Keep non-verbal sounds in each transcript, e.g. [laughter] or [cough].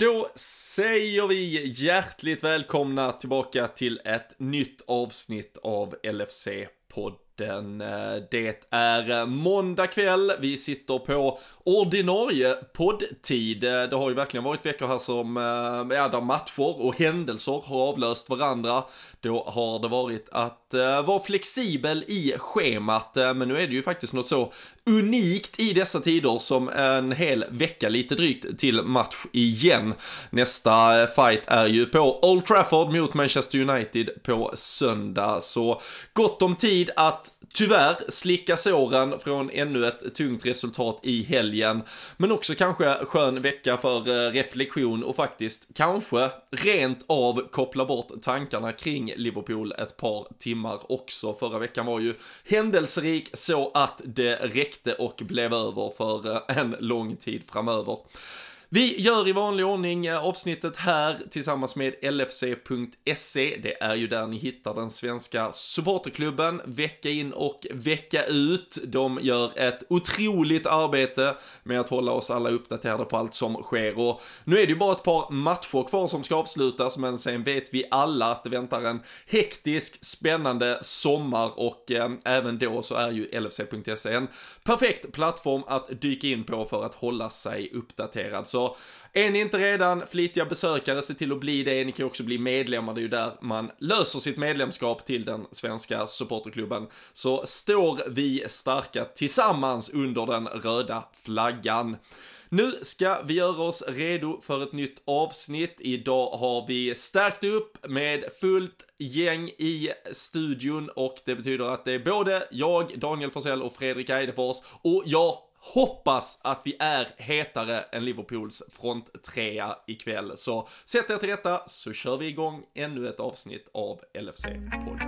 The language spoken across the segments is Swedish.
Då säger vi hjärtligt välkomna tillbaka till ett nytt avsnitt av LFC-podden. Eh, det är eh, måndag kväll, vi sitter på ordinarie poddtid. Eh, det har ju verkligen varit veckor här som, ja, där matcher och händelser har avlöst varandra. Då har det varit att vara flexibel i schemat, men nu är det ju faktiskt något så unikt i dessa tider som en hel vecka lite drygt till match igen. Nästa fight är ju på Old Trafford mot Manchester United på söndag, så gott om tid att tyvärr slicka såren från ännu ett tungt resultat i helgen. Men också kanske skön vecka för eh, reflektion och faktiskt kanske rent av koppla bort tankarna kring Liverpool ett par timmar också. Förra veckan var ju händelserik så att det räckte och blev över för eh, en lång tid framöver. Vi gör i vanlig ordning eh, avsnittet här tillsammans med LFC.se. Det är ju där ni hittar den svenska supporterklubben vecka in och vecka ut. De gör ett otroligt arbete med att hålla oss alla uppdaterade på allt som sker och nu är det ju bara ett par matcher kvar som ska avslutas men sen vet vi alla att det väntar en hektisk, spännande sommar och eh, även då så är ju LFC.se en perfekt plattform att dyka in på för att hålla sig uppdaterad. Så så är ni inte redan flitiga besökare, se till att bli det. Ni kan också bli medlemmar, det är ju där man löser sitt medlemskap till den svenska supporterklubben. Så står vi starka tillsammans under den röda flaggan. Nu ska vi göra oss redo för ett nytt avsnitt. Idag har vi stärkt upp med fullt gäng i studion och det betyder att det är både jag, Daniel Forsell och Fredrik Eidefors och jag hoppas att vi är hetare än Liverpools fronttrea ikväll. Så sätt er till rätta så kör vi igång ännu ett avsnitt av LFC-podden.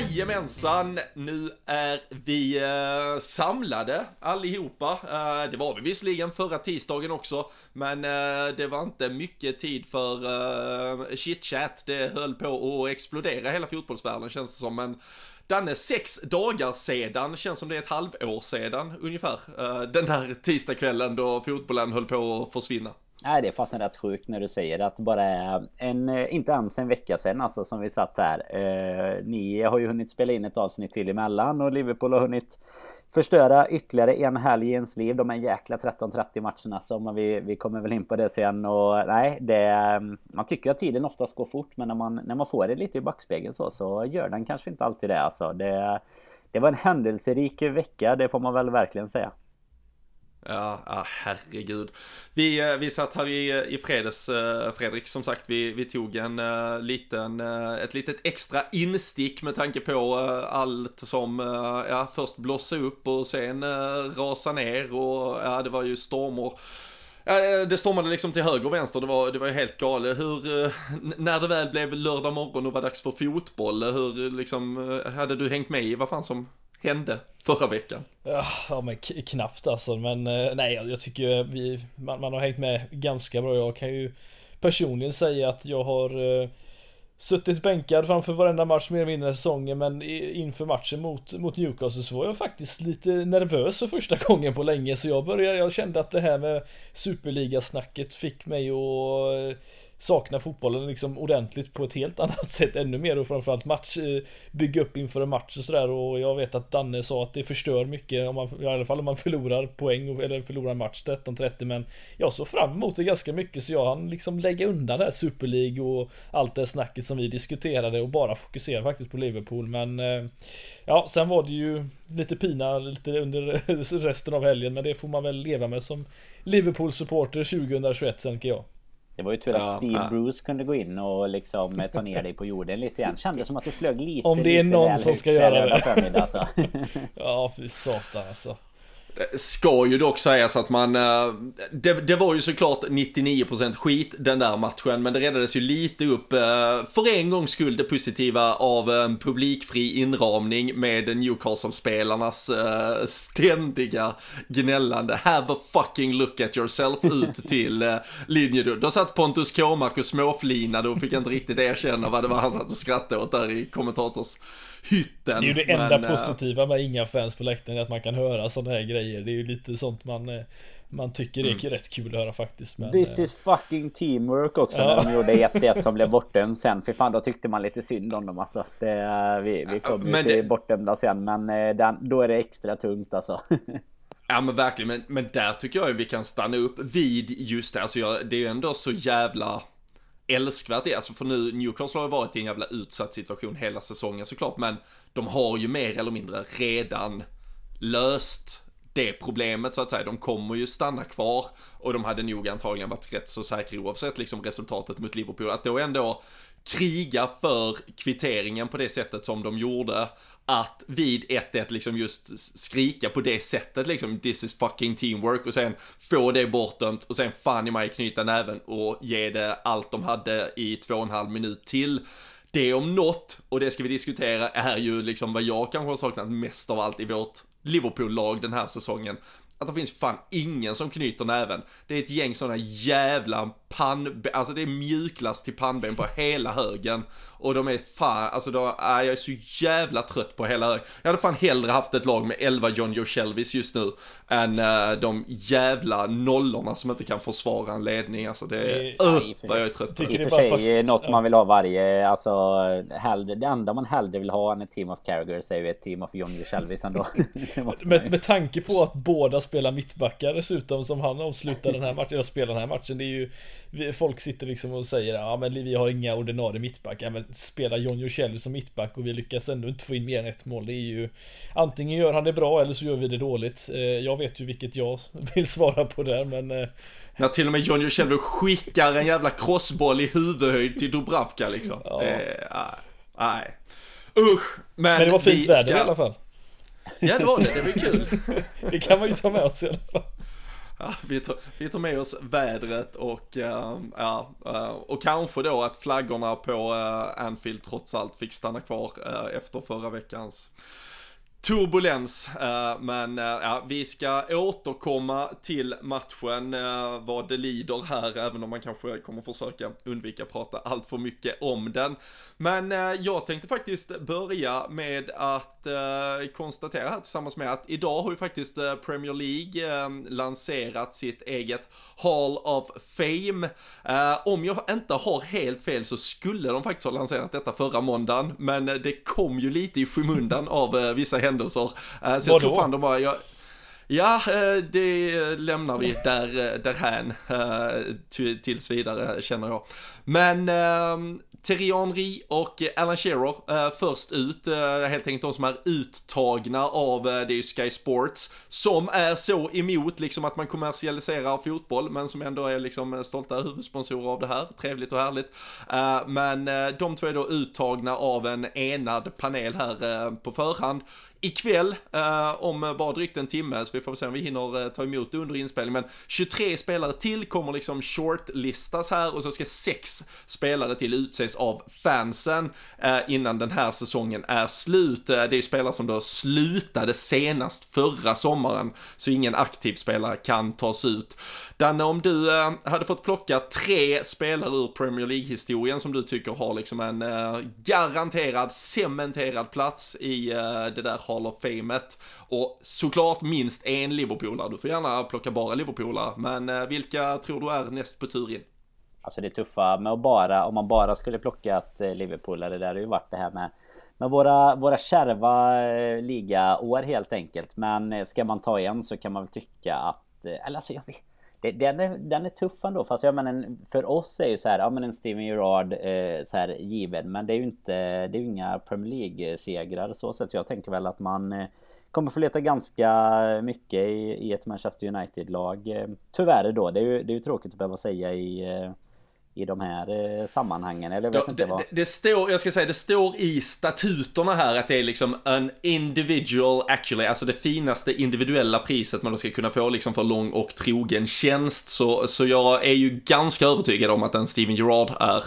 Jajamensan, nu är vi eh, samlade allihopa. Eh, det var vi visserligen förra tisdagen också, men eh, det var inte mycket tid för eh, chitchat. Det höll på att explodera hela fotbollsvärlden känns det som. Men Danne, sex dagar sedan, känns som det är ett halvår sedan ungefär, eh, den där tisdagskvällen då fotbollen höll på att försvinna. Nej det är fasen rätt sjukt när du säger att bara en, inte ens en vecka sedan alltså som vi satt här. Eh, ni har ju hunnit spela in ett avsnitt till emellan och Liverpool har hunnit förstöra ytterligare en helg i ens liv. De är jäkla 13-30 matcherna så vi, vi kommer väl in på det sen och nej det Man tycker att tiden oftast går fort men när man, när man får det lite i backspegeln så så gör den kanske inte alltid det alltså. Det, det var en händelserik vecka det får man väl verkligen säga. Ja, ah, herregud. Vi, eh, vi satt här i, i fredags, eh, Fredrik, som sagt, vi, vi tog en eh, liten, ett litet extra instick med tanke på allt som, ja, först blossade upp och sen rasa ner och ja, det var ju stormar. Det stormade liksom till höger och vänster, det var, det var helt galet. Hur, när det väl blev lördag morgon och var dags för fotboll, hur liksom, hade du hängt med i vad fan som hände förra veckan? Ja, men knappt alltså. Men eh, nej, jag tycker eh, vi, man, man, har hängt med ganska bra. Jag kan ju personligen säga att jag har uh, suttit bänkad framför varenda match mer eller mindre säsongen. Men inför matchen mot, mot Newcastle så var jag faktiskt lite nervös för första gången på länge. Så jag började, jag kände att det här med superligasnacket fick mig att saknar fotbollen liksom ordentligt på ett helt [laughs] annat sätt ännu mer och framförallt match eh, bygga upp inför en match och sådär. Och jag vet att Danne sa att det förstör mycket om man, i alla fall om man [laughs] förlorar poäng eller förlorar en match 13-30 men jag såg fram emot det ganska mycket så jag hann liksom lägga undan det här Super League och allt det snacket som vi diskuterade och bara fokusera faktiskt på Liverpool. Men eh, ja sen var det ju lite pina lite under [laughs] resten av helgen men det får man väl leva med som Liverpool supporter 2021 tänker jag. Det var ju tur att Steve ja. Bruce kunde gå in och liksom ta ner dig på jorden lite igen. Kändes som att du flög lite Om det är någon som ska göra det. Förmiddag, alltså. [laughs] ja, fy satan alltså. Ska ju dock sägas att man, eh, det, det, var ju såklart 99% skit den där matchen, men det räddades ju lite upp eh, för en gångs skull det positiva av en publikfri inramning med Newcastle-spelarnas eh, ständiga gnällande have a fucking look at yourself ut till linjen. Då satt Pontus Kåmark och småflinade och fick inte riktigt erkänna vad det var han satt och skrattade åt där i kommentators hytten. Det är ju det enda men, positiva med inga fans på läktaren, att man kan höra sådana här grejer. Det är ju lite sånt man eh, man tycker det är mm. rätt kul att höra faktiskt. Men, This eh, is fucking teamwork också ja. när de gjorde 1-1 som blev [laughs] bortdömd sen. För fan då tyckte man lite synd om dem alltså. Det, vi vi kom ju till det... bortdömda sen men eh, den, då är det extra tungt alltså. [laughs] Ja men verkligen, men, men där tycker jag vi kan stanna upp vid just det. Alltså jag, det är ju ändå så jävla älskvärt i, Alltså för nu, Newcastle har ju varit i en jävla utsatt situation hela säsongen såklart, men de har ju mer eller mindre redan löst det problemet så att säga. De kommer ju stanna kvar och de hade nog antagligen varit rätt så säkra oavsett liksom resultatet mot Liverpool. Att då ändå kriga för kvitteringen på det sättet som de gjorde. Att vid 1-1 liksom just skrika på det sättet liksom, this is fucking teamwork och sen få det bortdömt och sen fan i mig knyta näven och ge det allt de hade i två och en halv minut till. Det om något, och det ska vi diskutera, är ju liksom vad jag kanske har saknat mest av allt i vårt Liverpool-lag den här säsongen att det finns fan ingen som knyter näven. Det är ett gäng sådana jävla pann, alltså det är mjuklast till pannben på hela högen. Och de är fan, alltså då, äh, jag är så jävla trött på hela högen. Jag hade fan hellre haft ett lag med 11 John Joe Shelvis just nu. Än äh, de jävla nollorna som inte kan försvara en ledning. Alltså det är, uh, vad jag är trött på. I och för sig något man vill ha varje, alltså hellre, det enda man hellre vill ha än ett team of Carragher säger vi ett team of John Joe Shelvis ändå. [laughs] med, med tanke på att båda spelar mittbackar dessutom som han avslutar den här matchen, jag spelar den här matchen. Det är ju Folk sitter liksom och säger ja men vi har inga ordinarie mittbackar men spelar John Joselli som mittback och vi lyckas ändå inte få in mer än ett mål. Det är ju Antingen gör han det bra eller så gör vi det dåligt. Eh, jag vet ju vilket jag [laughs] vill svara på där men eh, När till och med John Joselli skickar en jävla crossboll i huvudhöjd till Dubravka liksom. Ja. nej. Usch. Men, men det var fint väder ska... i alla fall. Ja det var det, det var kul. [laughs] det kan man ju ta med oss i alla fall. Ja, vi, tar, vi tar med oss vädret och, uh, ja, uh, och kanske då att flaggorna på uh, Anfield trots allt fick stanna kvar efter förra veckans turbulens. Eh, men eh, ja, vi ska återkomma till matchen eh, vad det lider här, även om man kanske kommer försöka undvika prata allt för mycket om den. Men jag tänkte faktiskt börja med att konstatera här tillsammans med att idag har ju faktiskt Premier League lanserat sitt eget Hall of Fame. Om jag inte har helt fel så skulle de faktiskt ha lanserat detta förra måndagen, men det kom ju lite i skymundan av vissa händelser. Eh, så jag tror fan de bara, jag, Ja, eh, det lämnar vi där, eh, därhän tills vidare känner jag. Men Thierry Henry och Alan Shearer uh, först ut, uh, helt enkelt de som är uttagna av, uh, det är ju Sky Sports, som är så emot liksom att man kommersialiserar fotboll, men som ändå är liksom stolta huvudsponsorer av det här, trevligt och härligt. Uh, men de två är då uttagna av en enad panel här på förhand ikväll eh, om bara drygt en timme, så vi får se om vi hinner eh, ta emot det under inspelningen. Men 23 spelare till kommer liksom shortlistas här och så ska sex spelare till utses av fansen eh, innan den här säsongen är slut. Eh, det är ju spelare som då slutade senast förra sommaren, så ingen aktiv spelare kan tas ut. Danne, om du eh, hade fått plocka tre spelare ur Premier League-historien som du tycker har liksom en eh, garanterad, cementerad plats i eh, det där Hall of Famet. Och såklart minst en Liverpoolare, du får gärna plocka bara Liverpoolare, men eh, vilka tror du är näst på tur in? Alltså det tuffa med att bara, om man bara skulle plocka ett eh, Liverpoolare, det hade ju varit det här med med våra, våra kärva eh, ligaår helt enkelt. Men ska man ta en så kan man väl tycka att, eller alltså jag vet den är, den är tuff ändå. Fast jag menar, för oss är ju så här, ja men en Steven Gerrard eh, så här given. Men det är ju inte, det är ju inga Premier League-segrar så sätt. Så jag tänker väl att man eh, kommer få leta ganska mycket i, i ett Manchester United-lag. Eh, tyvärr då, det är ju, det är ju tråkigt att behöva säga i, eh, i de här eh, sammanhangen. Eller jag vet Ja, inte det, vad. det, står, jag ska säga, det står i statuterna här att det är liksom en individual actually, alltså det finaste individuella priset man då ska kunna få liksom för lång och trogen tjänst. Så, så jag är ju ganska övertygad om att en Steven Gerrard är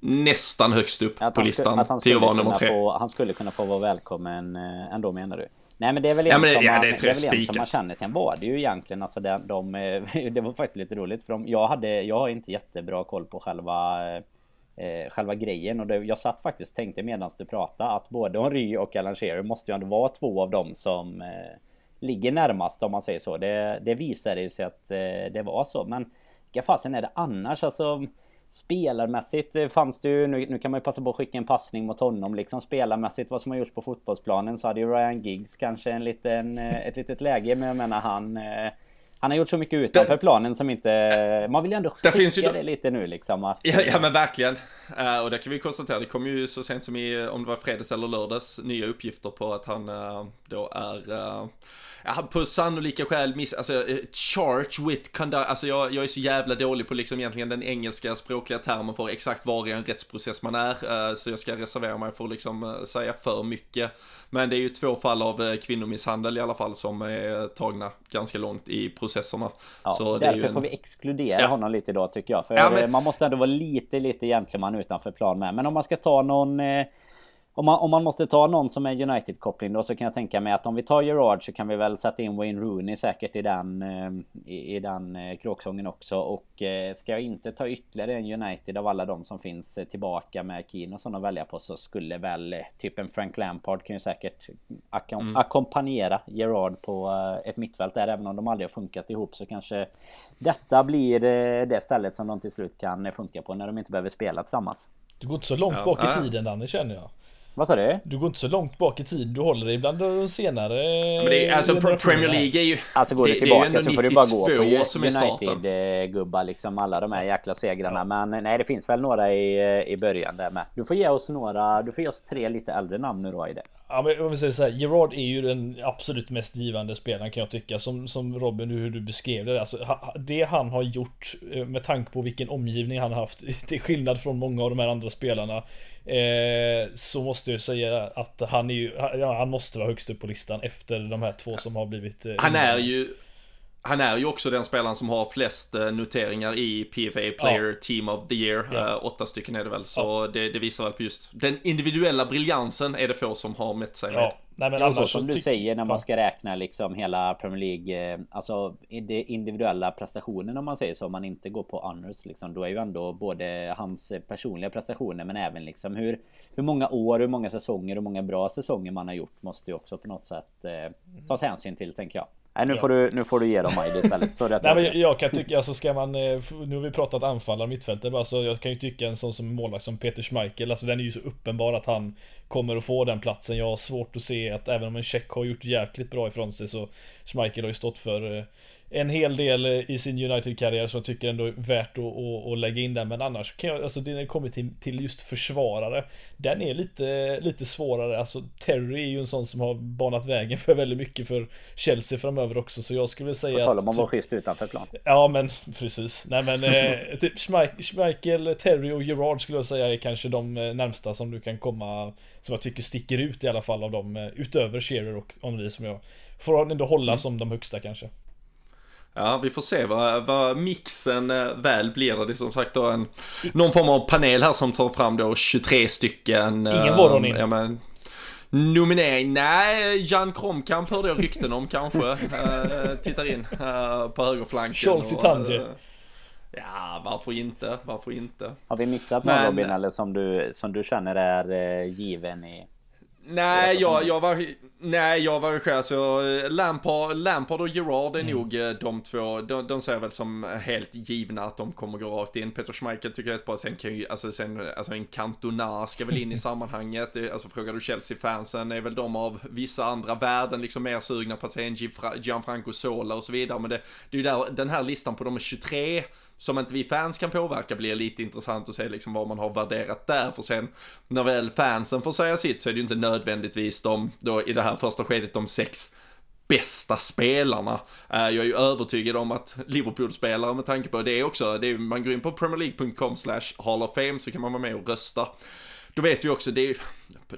nästan högst upp Att på listan skulle, till att skulle vara nummer kunna tre. få, han skulle kunna få vara välkommen eh, ändå menar du? Nej men det är väl en, Ja, men det- som, ja, det är det är som man känner. Sen var det ju egentligen alltså de, de, eh, [laughs] Det var faktiskt lite roligt för de, jag, hade, jag har inte jättebra koll på själva eh, Själva grejen och det, jag satt faktiskt och tänkte medan du pratade att både Henry och Alan Shearer måste ju ändå vara två av dem som eh, Ligger närmast om man säger så. Det, det visade ju sig att eh, det var så men Vilka fasen är det annars alltså Spelarmässigt fanns det ju, nu, nu kan man ju passa på att skicka en passning mot honom liksom spelarmässigt vad som har gjorts på fotbollsplanen så hade ju Ryan Giggs kanske en liten, eh, ett litet läge men jag menar han eh, Han har gjort så mycket utanför Där- planen som inte Man vill ju ändå skicka finns ju det lite nu liksom att, Ja, ja men verkligen. Eh, och det kan vi konstatera, det kom ju så sent som i, om det var fredags eller lördags, nya uppgifter på att han eh, då är, uh, ja, på sannolika skäl miss, alltså eh, charge with conduct, alltså jag, jag är så jävla dålig på liksom egentligen den engelska språkliga termen för exakt var i en rättsprocess man är, eh, så jag ska reservera mig för att liksom eh, säga för mycket. Men det är ju två fall av eh, kvinnomisshandel i alla fall som är tagna ganska långt i processerna. Ja, så därför en... får vi exkludera Ja. honom lite idag tycker jag. För Ja, men- eh, man måste ändå vara lite, lite gentleman utanför plan med. Men om man ska ta någon... Eh, om man, om man måste ta någon som är United-koppling då så kan jag tänka mig att om vi tar Gerard så kan vi väl sätta in Wayne Rooney säkert i den, eh, i, i den eh, kråksången också. Och eh, ska jag inte ta ytterligare en United av alla de som finns tillbaka med Keane och sådana att välja på så skulle väl typ en Frank Lampard kan ju säkert akkom- Mm. ackompanjera Gerard på ett mittfält där. Även om de aldrig har funkat ihop så kanske detta blir det stället som de till slut kan funka på när de inte behöver spela tillsammans. Du går inte så långt Ja, bak i tiden Danny känner jag. Vad sa du? Du går inte så långt bak i tiden, du håller dig bland de senare Men det är, alltså Premier. League är ju... Alltså går det, du det är tillbaka ändå så får du bara gå på 92 som är starten. United-gubbar liksom alla de här jäkla segrarna. Men nej det finns väl några i, i början där med. Du får ge oss några, du får ge oss tre lite äldre namn nu då i det. Ja men om vi säger så här, Gerard är ju den absolut mest givande spelaren kan jag tycka Som, som Robin, hur du beskrev det alltså, Det han har gjort eh, med tanke på vilken omgivning han har haft [laughs] Till skillnad från många av de här andra spelarna eh, Så måste jag säga att han är ju, han måste vara högst upp på listan efter de här två som har blivit eh, Han är ju... Han är ju också den spelaren som har flest eh, noteringar i PFA Player Team of the Year. Ja. Eh, åtta stycken är det väl, så det, det visar väl på just den individuella briljansen är det få som har mätt sig med. Ja, nej men så annars som du säger när man ja. ska räkna liksom hela Premier League eh, Alltså det individuella prestationen om man säger så Om man inte går på honors liksom Då är ju ändå både hans personliga prestationer men även liksom hur Hur många år, hur många säsonger, hur många bra säsonger man har gjort Måste ju också på något sätt eh, tas hänsyn till tänker jag Nej nu Ja. får du, nu får du ge dem Majd istället Sorry att [laughs] Nej jag men jag, jag kan tycka, alltså ska man, eh, nu har vi pratat anfallare mittfältet, alltså jag kan ju tycka en sån som målvakt som Peter Schmeichel, alltså den är ju så uppenbar att han kommer att få den platsen. Jag har svårt att se att även om en check har gjort jäkligt bra ifrån sig så Schmeichel har ju stått för eh, en hel del eh, i sin United-karriär som jag tycker ändå är värt att, att, att lägga in där. Men annars kan jag, alltså när det kommer till, till just försvarare, den är lite, lite svårare. Alltså Terry är ju en sån som har banat vägen för väldigt mycket för Chelsea framöver också. Så jag skulle På säga tal om att att vara schysst utanför plan Ja men [laughs] precis. Nej men eh, [laughs] typ Schmeich- Schmeichel, Terry och Gerard skulle jag säga är kanske de eh, närmsta som du kan komma Som jag tycker sticker ut i alla fall av dem eh, Utöver Shearer och Henry som jag Får ändå hålla som de högsta kanske Ja, vi får se vad, vad mixen eh, väl blir. Det är som sagt då en, någon form av panel här som tar fram då 23 stycken. Ingen eh, Voronin. Ja, men, nominering, nej, Jan Kromkamp hörde jag rykten om kanske. Uh, [laughs] tittar in uh, på högerflanken. Tandje. eh, Ja, varför inte? Varför inte? Har vi missat någon Men- Robin eller som du, som du känner är eh, given i Nej, jag, jag var, nej, jag var själv så Lampard, Lampard och Gerard är Mm. nog eh, de två, de, de ser väl som helt givna att de kommer gå rakt in. Peter Schmeichel tycker jag är ett bra, sen kan ju, alltså sen, alltså en Cantona ska väl in i [laughs] sammanhanget. Eh, Alltså frågar du Chelsea-fansen är väl de av vissa andra värden liksom mer sugna på att se en Gianfranco Sola och så vidare. Men det, det är ju där, den här listan på de 23 som inte vi fans kan påverka blir lite intressant att se liksom vad man har värderat där. För sen när väl fansen får säga sitt så är det ju inte nödvändigtvis de, då i det här första skedet, de sex bästa spelarna. Eh, jag är ju övertygad om att Liverpool-spelare med tanke på det också, det är, man går in på premierleague.com slash Hall of Fame så kan man vara med och rösta. Då vet vi också, det,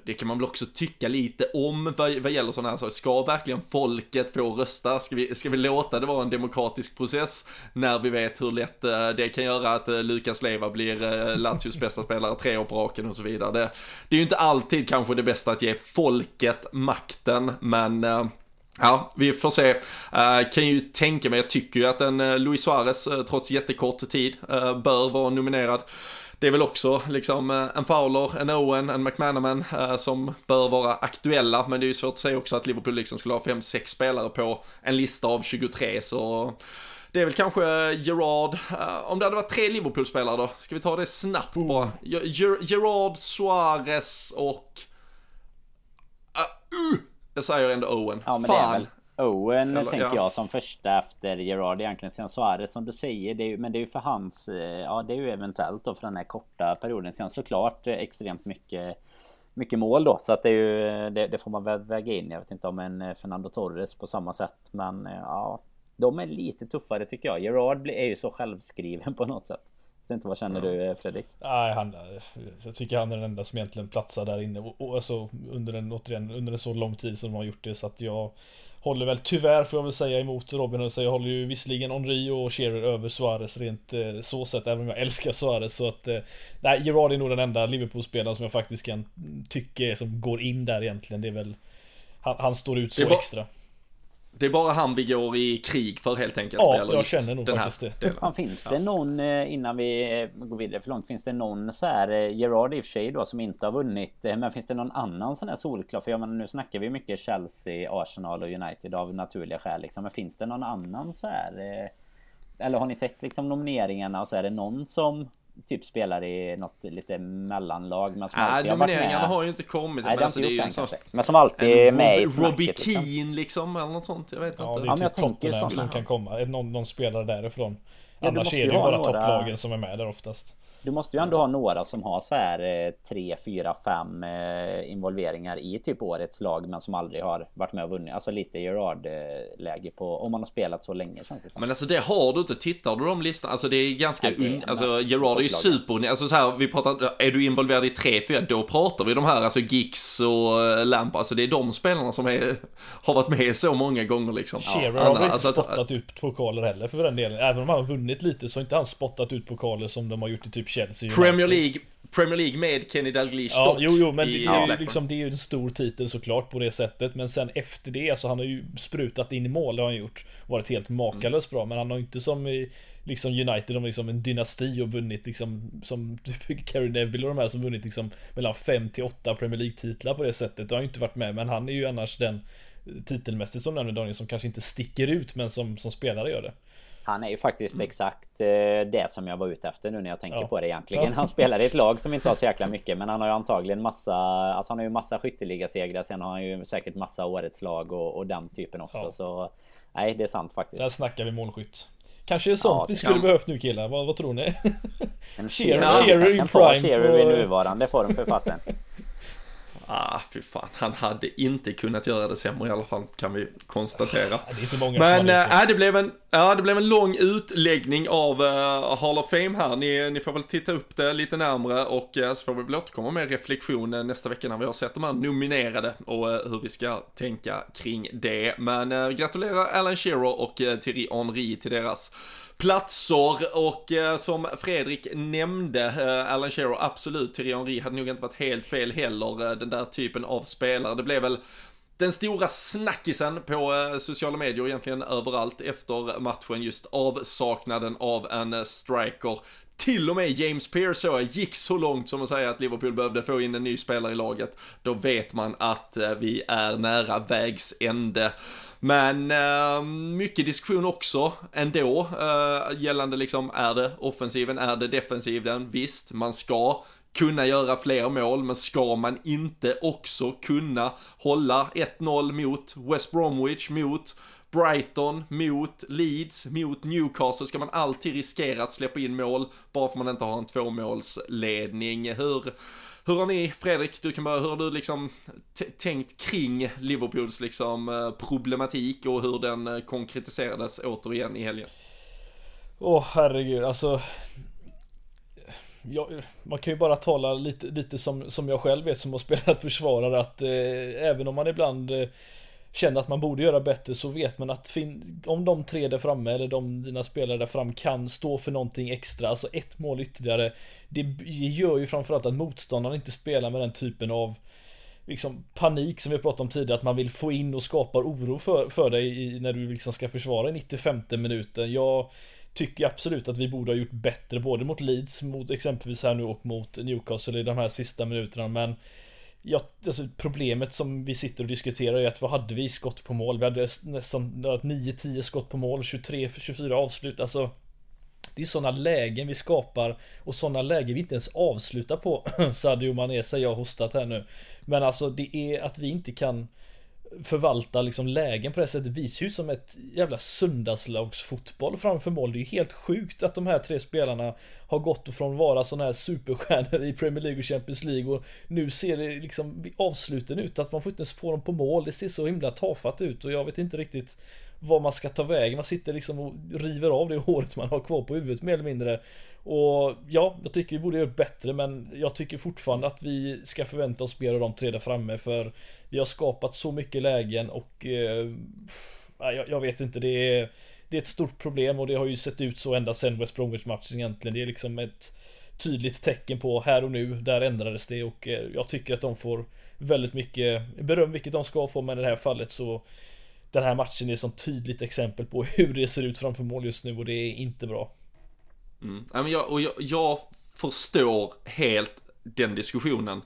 det kan man väl också tycka lite om vad, vad gäller sådana här saker. Ska verkligen folket få rösta? Ska vi, ska vi låta det vara en demokratisk process? När vi vet hur lätt eh, det kan göra att eh, Lukas Leva blir eh, Lazios bästa spelare tre år på raken och så vidare. Det, det är ju inte alltid kanske det bästa att ge folket makten, men Ja, vi får se. Uh, kan ju tänka mig, jag tycker ju att en uh, Luis Suarez, uh, trots jättekort tid, bör vara nominerad det är väl också liksom eh, en Fowler, en Owen, en McManaman eh, som bör vara aktuella, men det är ju svårt att säga också att Liverpool liksom skulle ha 5-6 spelare på en lista av 23, så det är väl kanske Gerard, uh, om det hade varit tre Liverpool-spelare då, ska vi ta det snabbt oh. bara? Gerard, Suarez och... Uh, jag säger ändå Owen. Ja, Fan. Owen Eller, tänker ja. jag som första efter Gerard egentligen. Sen Suarez som du säger. Det är, men det är ju för hans... Eh, ja det är ju eventuellt då för den här korta perioden. Sen såklart eh, extremt mycket mycket mål då så att det är ju det, det får man väl väga in. Jag vet inte om en eh, Fernando Torres på samma sätt men ja de är lite tuffare tycker jag. Gerard är ju så självskriven på något sätt. Jag vet inte vad känner du Fredrik? Nej, han, jag tycker han är den enda som egentligen platsar där inne och, och alltså under en återigen under en så lång tid som de har gjort det så att jag håller väl tyvärr får jag väl säga emot Robin och säga jag håller ju visserligen Henry och Shearer över Suarez rent eh, så sett även om jag älskar Suarez så att eh, Nej Gerard är nog den enda Liverpool-spelaren som jag faktiskt kan tycka som går in där egentligen. Det är väl Han, han står ut så extra det är bara han vi går i krig för helt enkelt. Ja, jag känner nog faktiskt det. Fan, finns det någon, eh, innan vi eh, går vidare för långt, finns det någon så här eh, Gerard i och för sig då som inte har vunnit. Men finns det någon annan sån här solklar? För jag menar, nu snackar vi mycket Chelsea, Arsenal och United av naturliga skäl liksom. Men finns det någon annan så här? Eller har ni sett liksom nomineringarna och så är det någon som typ spelar i något lite mellanlag. Men som äh, nomineringarna har ju inte kommit. Nej, men, alltså, det är ju så, men som alltid är med i Robbie liksom. Keane liksom. eller något sånt. Jag vet ja, inte. Det är ja, typ Tottenham som kan komma. Någon, någon spelare därifrån. Ja, Annars är det ju bara några... topplagen som är med där oftast. Du måste ju ändå ha några som har så här 3, 4, 5 involveringar i typ årets lag men som aldrig har varit med och vunnit. Alltså lite Gerard-läge på om man har spelat så länge känns det som. Men alltså det har du inte. Tittar du de listorna? Alltså det är ganska ja, un... Alltså Gerard är ju super... Alltså så här, vi pratar... Är du involverad i 3, 4 då pratar vi de här alltså Gix och eh, Lamp. Alltså det är de spelarna som är, har varit med så många gånger liksom. Shearer ja, har väl inte alltså, spottat att... ut pokaler heller för den delen. Även om han har vunnit lite så har inte han spottat ut pokaler som de har gjort i typ Chelsea Premier League Premier League med Kenny Dalglish Ja, dock, jo, jo, men det, är ju liksom, det är ju en stor titel såklart på det sättet. Men sen efter det, så han har ju sprutat in i mål, det har han gjort. Varit helt makalöst mm. bra, men han har inte som i liksom United, de liksom en dynasti och vunnit liksom som typ [laughs] Gary Neville och de här som vunnit liksom mellan 5 till 8 Premier League titlar på det sättet. Det har ju inte varit med, men han är ju annars den titelmässigt som nämnde Daniel som kanske inte sticker ut men som, som spelare gör det. Han är ju faktiskt mm. exakt eh, det som jag var ute efter nu när jag tänker ja. på det egentligen. Han spelar i ett lag som inte har så jäkla mycket men han har ju antagligen massa Alltså han har ju massa skytteligasegrar Sen har han ju säkert massa årets lag och, och den typen också ja. så Nej det är sant faktiskt. Där snackar vi målskytt. Kanske är sånt ja, vi skulle kan... behövt nu killar, vad, vad tror ni? En [laughs] Shearer in prime. Shearer i nuvarande form för fasen. [laughs] Ah, fy fan. Han hade inte kunnat göra det sämre i alla fall, kan vi konstatera. Det är inte många Men äh, det, blev en, ja, det blev en lång utläggning av uh, Hall of Fame här. Ni, ni får väl titta upp det lite närmre och uh, så får vi väl återkomma med reflektion uh, nästa vecka när vi har sett de här nominerade och uh, hur vi ska tänka kring det. Men uh, gratulerar Alan Shearer och uh, Thierry Henry till deras platser och eh, som Fredrik nämnde, eh, Alan Shearer absolut, Thierry Henry hade nog inte varit helt fel heller, eh, den där typen av spelare. Det blev väl den stora snackisen på eh, sociala medier egentligen överallt efter matchen just avsaknaden av en eh, striker. Till och med James Pearce eh, gick så långt som att säga att Liverpool behövde få in en ny spelare i laget. Då vet man att vi är nära vägs ände. Men uh, mycket diskussion också ändå uh, gällande liksom, är det offensiven, är det defensiven? Visst, man ska kunna göra fler mål, men ska man inte också kunna hålla 1-0 mot West Bromwich, mot Brighton, mot Leeds, mot Newcastle ska man alltid riskera att släppa in mål bara för man inte har en tvåmålsledning. Hur, hur har ni, Fredrik, du kan börja, hur har du liksom tänkt kring Liverpools liksom eh, problematik och hur den eh, konkretiserades återigen i helgen? Åh oh, herregud, alltså jag, man kan ju bara tala lite, lite som, som jag själv vet som har [laughs] spelat försvarare att eh, även om man ibland eh, känner att man borde göra bättre så vet man att fin- om de tre där framme eller de dina spelare där fram kan stå för någonting extra, alltså ett mål ytterligare. Det gör ju framförallt att motståndaren inte spelar med den typen av liksom panik som vi pratade om tidigare, att man vill få in och skapar oro för, för dig i, när du liksom ska försvara i 95 minuten. Jag tycker absolut att vi borde ha gjort bättre både mot Leeds, mot exempelvis här nu och mot Newcastle i de här sista minuterna, men Ja, alltså problemet som vi sitter och diskuterar är att vad hade vi skott på mål? Vi hade nästan 9-10 skott på mål, 23-24 avslut. Alltså det är sådana lägen vi skapar och sådana lägen vi inte ens avslutar på. [clears throat] Sadio Mané säger jag har hostat här nu. Men alltså det är att vi inte kan förvalta liksom lägen på det sättet visar ju som ett jävla söndagslagsfotboll framför mål. Det är ju helt sjukt att de här tre spelarna har gått från att vara sådana här superstjärnor i Premier League och Champions League och nu ser det liksom avsluten ut att man får inte ens på dem på mål. Det ser så himla tafatt ut och jag vet inte riktigt vad man ska ta vägen. Man sitter liksom och river av det håret man har kvar på huvudet mer eller mindre. Och ja, jag tycker vi borde göra bättre men jag tycker fortfarande att vi ska förvänta oss mer av de tre där framme för vi har skapat så mycket lägen och eh, jag, jag, vet inte, det är, det är ett stort problem och det har ju sett ut så ända sedan West Bromwich matchen egentligen. Det är liksom ett tydligt tecken på här och nu, där ändrades det och eh, jag tycker att de får väldigt mycket beröm, vilket de ska få, men i det här fallet så den här matchen är ett sånt tydligt exempel på [laughs] hur det ser ut framför mål just nu och det är inte bra. Mm. Men jag, och jag, jag förstår helt den diskussionen.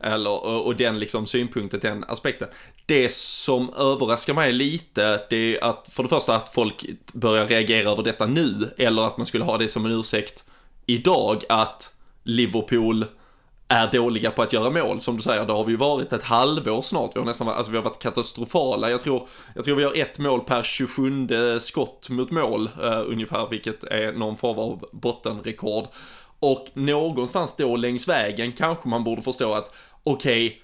Eller, och den liksom synpunkten, den aspekten. Det som överraskar mig lite, det är att för det första att folk börjar reagera över detta nu, eller att man skulle ha det som en ursäkt idag, att Liverpool är dåliga på att göra mål. Som du säger, det har vi ju varit ett halvår snart. Vi har nästan alltså vi har varit katastrofala. Jag tror, jag tror vi har ett mål per 27 skott mot mål uh, ungefär, vilket är någon form av bottenrekord. Och någonstans då längs vägen kanske man borde förstå att okej, okay,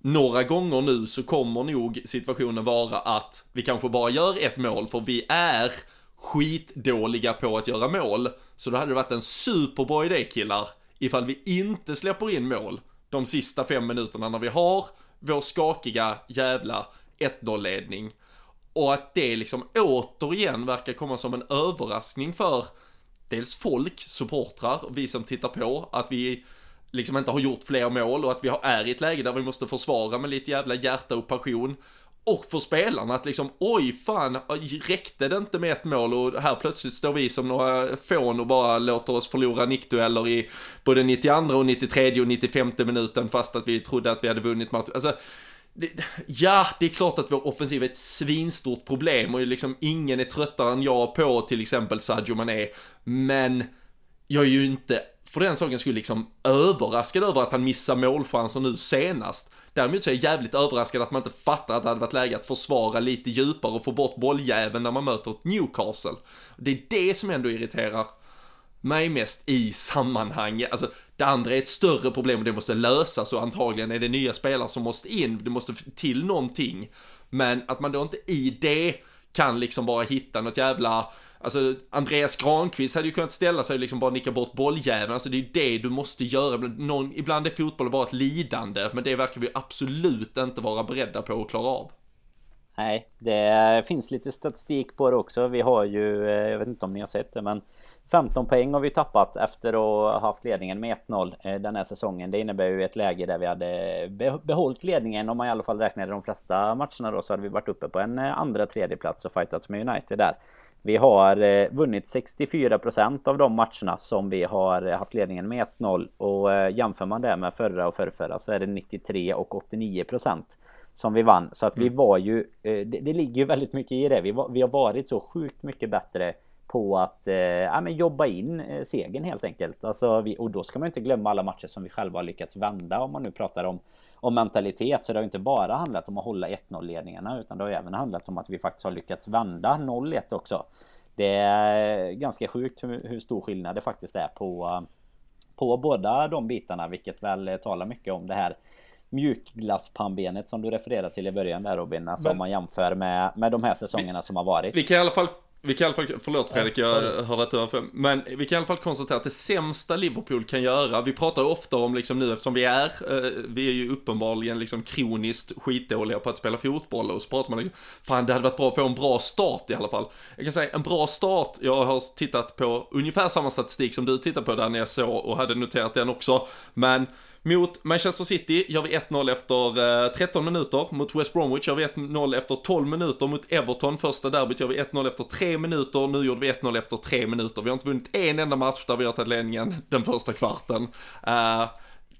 några gånger nu så kommer nog situationen vara att vi kanske bara gör ett mål för vi är skitdåliga på att göra mål. Så då hade det varit en superbra idé killar ifall vi inte släpper in mål de sista fem minuterna när vi har vår skakiga jävla 1-0 ledning. Och att det liksom återigen verkar komma som en överraskning för dels folk, supportrar, vi som tittar på, att vi liksom inte har gjort fler mål och att vi är i ett läge där vi måste försvara med lite jävla hjärta och passion. Och för spelarna att liksom, oj fan, räckte det inte med ett mål och här plötsligt står vi som några fån och bara låter oss förlora nickdueller i både 92 och 93 och 95 minuten fast att vi trodde att vi hade vunnit matchen. Alltså, det, ja, det är klart att vår offensiv är ett svinstort problem och liksom ingen är tröttare än jag på till exempel Sadio Mané. Men jag är ju inte för den saken skulle liksom överraskad över att han missar målchanser nu senast. Däremot så är jag jävligt överraskad att man inte fattar att det hade varit läge att försvara lite djupare och få bort bolljäveln när man möter ett Newcastle. Det är det som ändå irriterar mig mest i sammanhanget. Alltså, det andra är ett större problem och det måste lösas och antagligen är det nya spelare som måste in. Det måste till någonting. Men att man då inte i det kan liksom bara hitta något jävla Alltså Andreas Granqvist hade ju kunnat ställa sig och liksom bara nicka bort bolljäveln. Alltså det är ju det du måste göra. Någon, ibland är fotboll bara ett lidande, men det verkar vi absolut inte vara beredda på att klara av. Nej, det finns lite statistik på det också. Vi har ju, eh, jag vet inte om ni har sett det, men 15 poäng har vi tappat efter att ha haft ledningen med 1-0 eh, den här säsongen. Det innebär ju ett läge där vi hade behållit ledningen om man i alla fall räknade de flesta matcherna då så hade vi varit uppe på en eh, andra tredje plats och fightats med United där. Vi har eh, vunnit 64% av de matcherna som vi har haft ledningen med 1-0 och jämför man det med förra och förrförra så är det 93 och 89% som vi vann. Så att vi mm. var ju, det, det ligger ju väldigt mycket i det. Vi, var, vi har varit så sjukt mycket bättre på att eh, ja, men jobba in eh, segern helt enkelt. Alltså vi, och då ska man inte glömma alla matcher som vi själva har lyckats vända om man nu pratar om om mentalitet. Så det har inte bara handlat om att hålla 1-0 ledningarna utan det har även handlat om att vi faktiskt har lyckats vända 0-1 också. Det är ganska sjukt hur, hur stor skillnad det faktiskt är på, på båda de bitarna vilket väl talar mycket om det här mjukglasspannbenet som du refererade till i början där Robin. Alltså Men... om man jämför med, med de här säsongerna som har varit. Vi kan i alla fall vi kan i alla fall, förlåt Fredrik, jag hörde att du var Men vi kan i alla fall konstatera att det sämsta Liverpool kan göra, vi pratar ofta om liksom nu eftersom vi är, eh, vi är ju uppenbarligen liksom kroniskt skitdåliga på att spela fotboll och så pratar man liksom, fan det hade varit bra att få en bra start i alla fall. Jag kan säga en bra start, jag har tittat på ungefär samma statistik som du tittar på där när jag såg och hade noterat den också, men mot Manchester City gör vi 1-0 efter eh, 13 minuter. Mot West Bromwich gör vi 1-0 efter 12 minuter. Mot Everton, första derbyt, gör vi 1-0 efter 3 minuter. Nu gjorde vi 1-0 efter 3 minuter. Vi har inte vunnit en enda match där vi har tagit ledningen den första kvarten. Uh,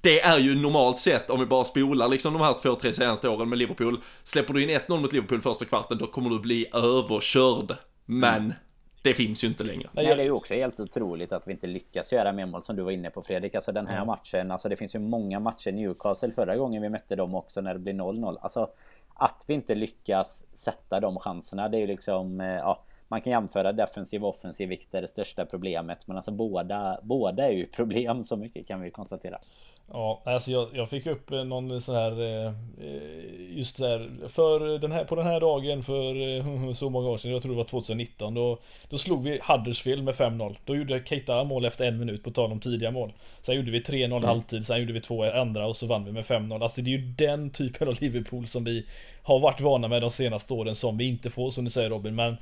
det är ju normalt sett, om vi bara spolar liksom de här två, tre senaste åren med Liverpool. Släpper du in 1-0 mot Liverpool första kvarten, då kommer du bli överkörd. Men det finns ju inte längre. Nej, det är ju också helt otroligt att vi inte lyckas göra mer mål som du var inne på Fredrik. Alltså den här mm. matchen, alltså det finns ju många matcher Newcastle förra gången vi mötte dem också när det blir 0-0. Alltså att vi inte lyckas sätta de chanserna, det är ju liksom, eh, ja, man kan jämföra defensiv och offensiv, vilket är det största problemet. Men alltså båda, båda är ju problem, så mycket kan vi konstatera. Ja, alltså jag, jag fick upp eh, någon sån här eh, eh, Just där för den här, på den här dagen för [laughs] så många år sedan, jag tror det var 2019 Då, då slog vi Huddersfield med 5-0 Då gjorde Keita mål efter en minut på tal om tidiga mål. Sen gjorde vi 3-0 mm. halvtid, sen gjorde vi två andra och så vann vi med 5-0 Alltså det är ju den typen av Liverpool som vi Har varit vana med de senaste åren som vi inte får som du säger Robin. Men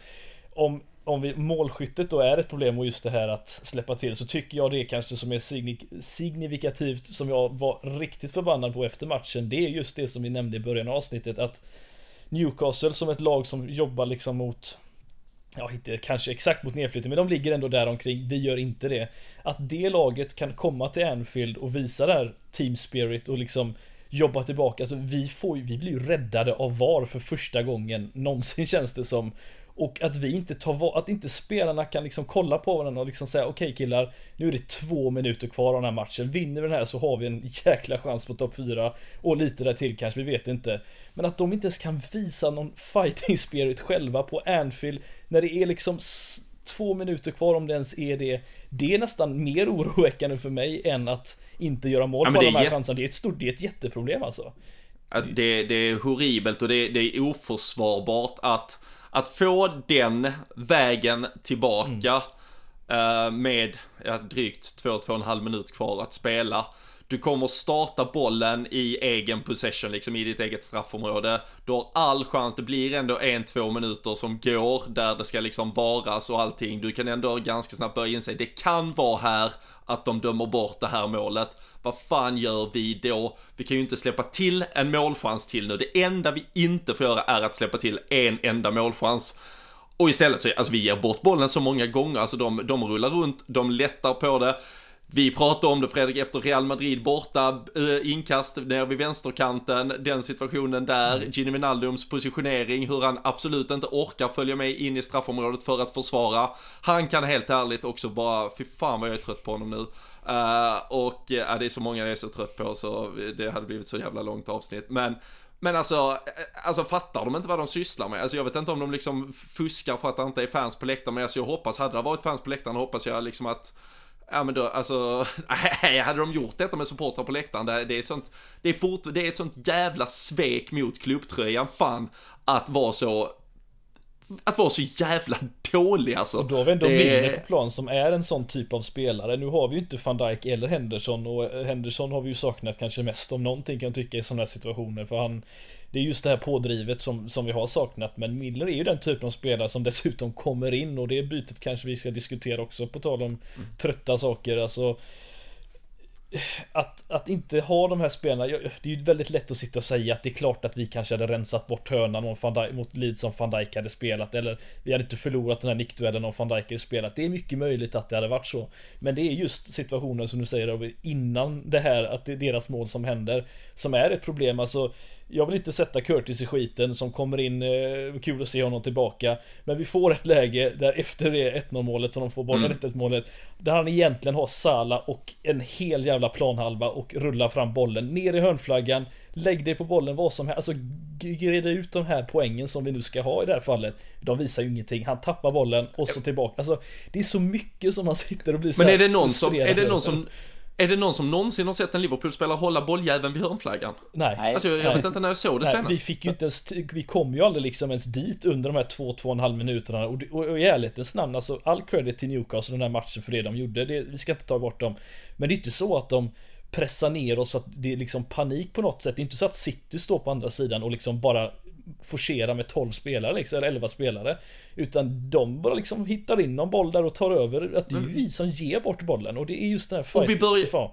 Om om vi, målskyttet då är ett problem och just det här att släppa till så tycker jag det kanske som är signifikativt som jag var riktigt förbannad på efter matchen. Det är just det som vi nämnde i början av avsnittet att Newcastle som ett lag som jobbar liksom mot Ja, inte kanske exakt mot nedflyttning, men de ligger ändå där omkring. Vi gör inte det. Att det laget kan komma till Anfield och visa det här team spirit och liksom jobba tillbaka. Alltså vi får vi blir ju räddade av VAR för första gången någonsin [laughs] känns det som. Och att vi inte tar att inte spelarna kan liksom kolla på varandra och liksom säga okej okay, killar, nu är det två minuter kvar av den här matchen. Vinner vi den här så har vi en jäkla chans på topp 4 och lite där till kanske, vi vet inte. Men att de inte ens kan visa någon fighting spirit själva på Anfield när det är liksom två minuter kvar om det ens är det. Det är nästan mer oroväckande för mig än att inte göra mål ja, på de här chanserna. Det är ett stort, det är ett jätteproblem alltså. Det, det är horribelt och det, det är oförsvarbart att att få den vägen tillbaka mm. uh, med ja, drygt 2-2,5 minut kvar att spela. Du kommer starta bollen i egen possession, liksom i ditt eget straffområde. Du har all chans, det blir ändå en, två minuter som går där det ska liksom varas och allting. Du kan ändå ganska snabbt börja inse, det kan vara här att de dömer bort det här målet. Vad fan gör vi då? Vi kan ju inte släppa till en målchans till nu. Det enda vi inte får göra är att släppa till en enda målchans. Och istället så, alltså vi ger bort bollen så många gånger, alltså de, de rullar runt, de lättar på det. Vi pratade om det Fredrik efter Real Madrid borta, äh, inkast ner vid vänsterkanten, den situationen där, mm. Gini Wijnaldums positionering, hur han absolut inte orkar följa med in i straffområdet för att försvara. Han kan helt ärligt också bara, fy fan vad jag är trött på honom nu. Uh, och uh, det är så många jag är så trött på så det hade blivit så jävla långt avsnitt. Men men alltså, alltså fattar de inte vad de sysslar med? Alltså jag vet inte om de liksom fuskar för att det inte är fans på läktaren, men alltså jag hoppas, hade det varit fans på läktaren hoppas jag liksom att Ja men då, alltså, [laughs] nej, hade de gjort detta med supportrar på läktaren, det, det är sånt, det är fort, det är ett sånt jävla svek mot klubbtröjan, fan, att vara så att vara så jävla dålig alltså. Och då har vi ändå det... Milner på plan som är en sån typ av spelare. Nu har vi ju inte van Dijk eller Henderson och Henderson har vi ju saknat kanske mest om någonting kan jag tycka i sådana här situationer för han det är just det här pådrivet som, som vi har saknat men Miller är ju den typen av spelare som dessutom kommer in och det bytet kanske vi ska diskutera också på tal om mm. trötta saker alltså att, att inte ha de här spelarna, det är ju väldigt lätt att sitta och säga att det är klart att vi kanske hade rensat bort hörnan om van Dijk, mot Leeds som van Dijk hade spelat eller vi hade inte förlorat den här nickduellen om van Dijk hade spelat. Det är mycket möjligt att det hade varit så. Men det är just situationen som du säger innan det här, att det är deras mål som händer, som är ett problem. Alltså jag vill inte sätta Curtis i skiten som kommer in, eh, kul att se honom tillbaka. Men vi får ett läge där efter det 1-0 målet som de får bollen Mm. 1-1 målet. Där han egentligen har Sala och en hel jävla planhalva och rullar fram bollen ner i hörnflaggan. Lägg dig på bollen vad som helst. Alltså greda ut de här poängen som vi nu ska ha i det här fallet. De visar ju ingenting. Han tappar bollen och så tillbaka. Alltså det är så mycket som man sitter och blir så Men är det någon som, är det någon som, är det någon som någonsin har sett en Liverpool-spelare hålla bolljäveln vid hörnflaggan? Nej. Alltså jag, jag Nej. vet inte när jag såg det Nej, senast. vi fick ju inte ens, vi kom ju aldrig liksom ens dit under de här två, två och en halv minuterna och, och, och i ärlighetens namn alltså all credit till Newcastle den här matchen för det de gjorde, det, vi ska inte ta bort dem Men det är inte så att de pressar ner oss så att det är liksom panik på något sätt, det är inte så att City står på andra sidan och liksom bara forcerar med 12 spelare liksom, eller 11 spelare Utan de bara liksom hittar in någon boll där och tar över, att det är ju vi som ger bort bollen och det är just den här Och vi fighten börjar-.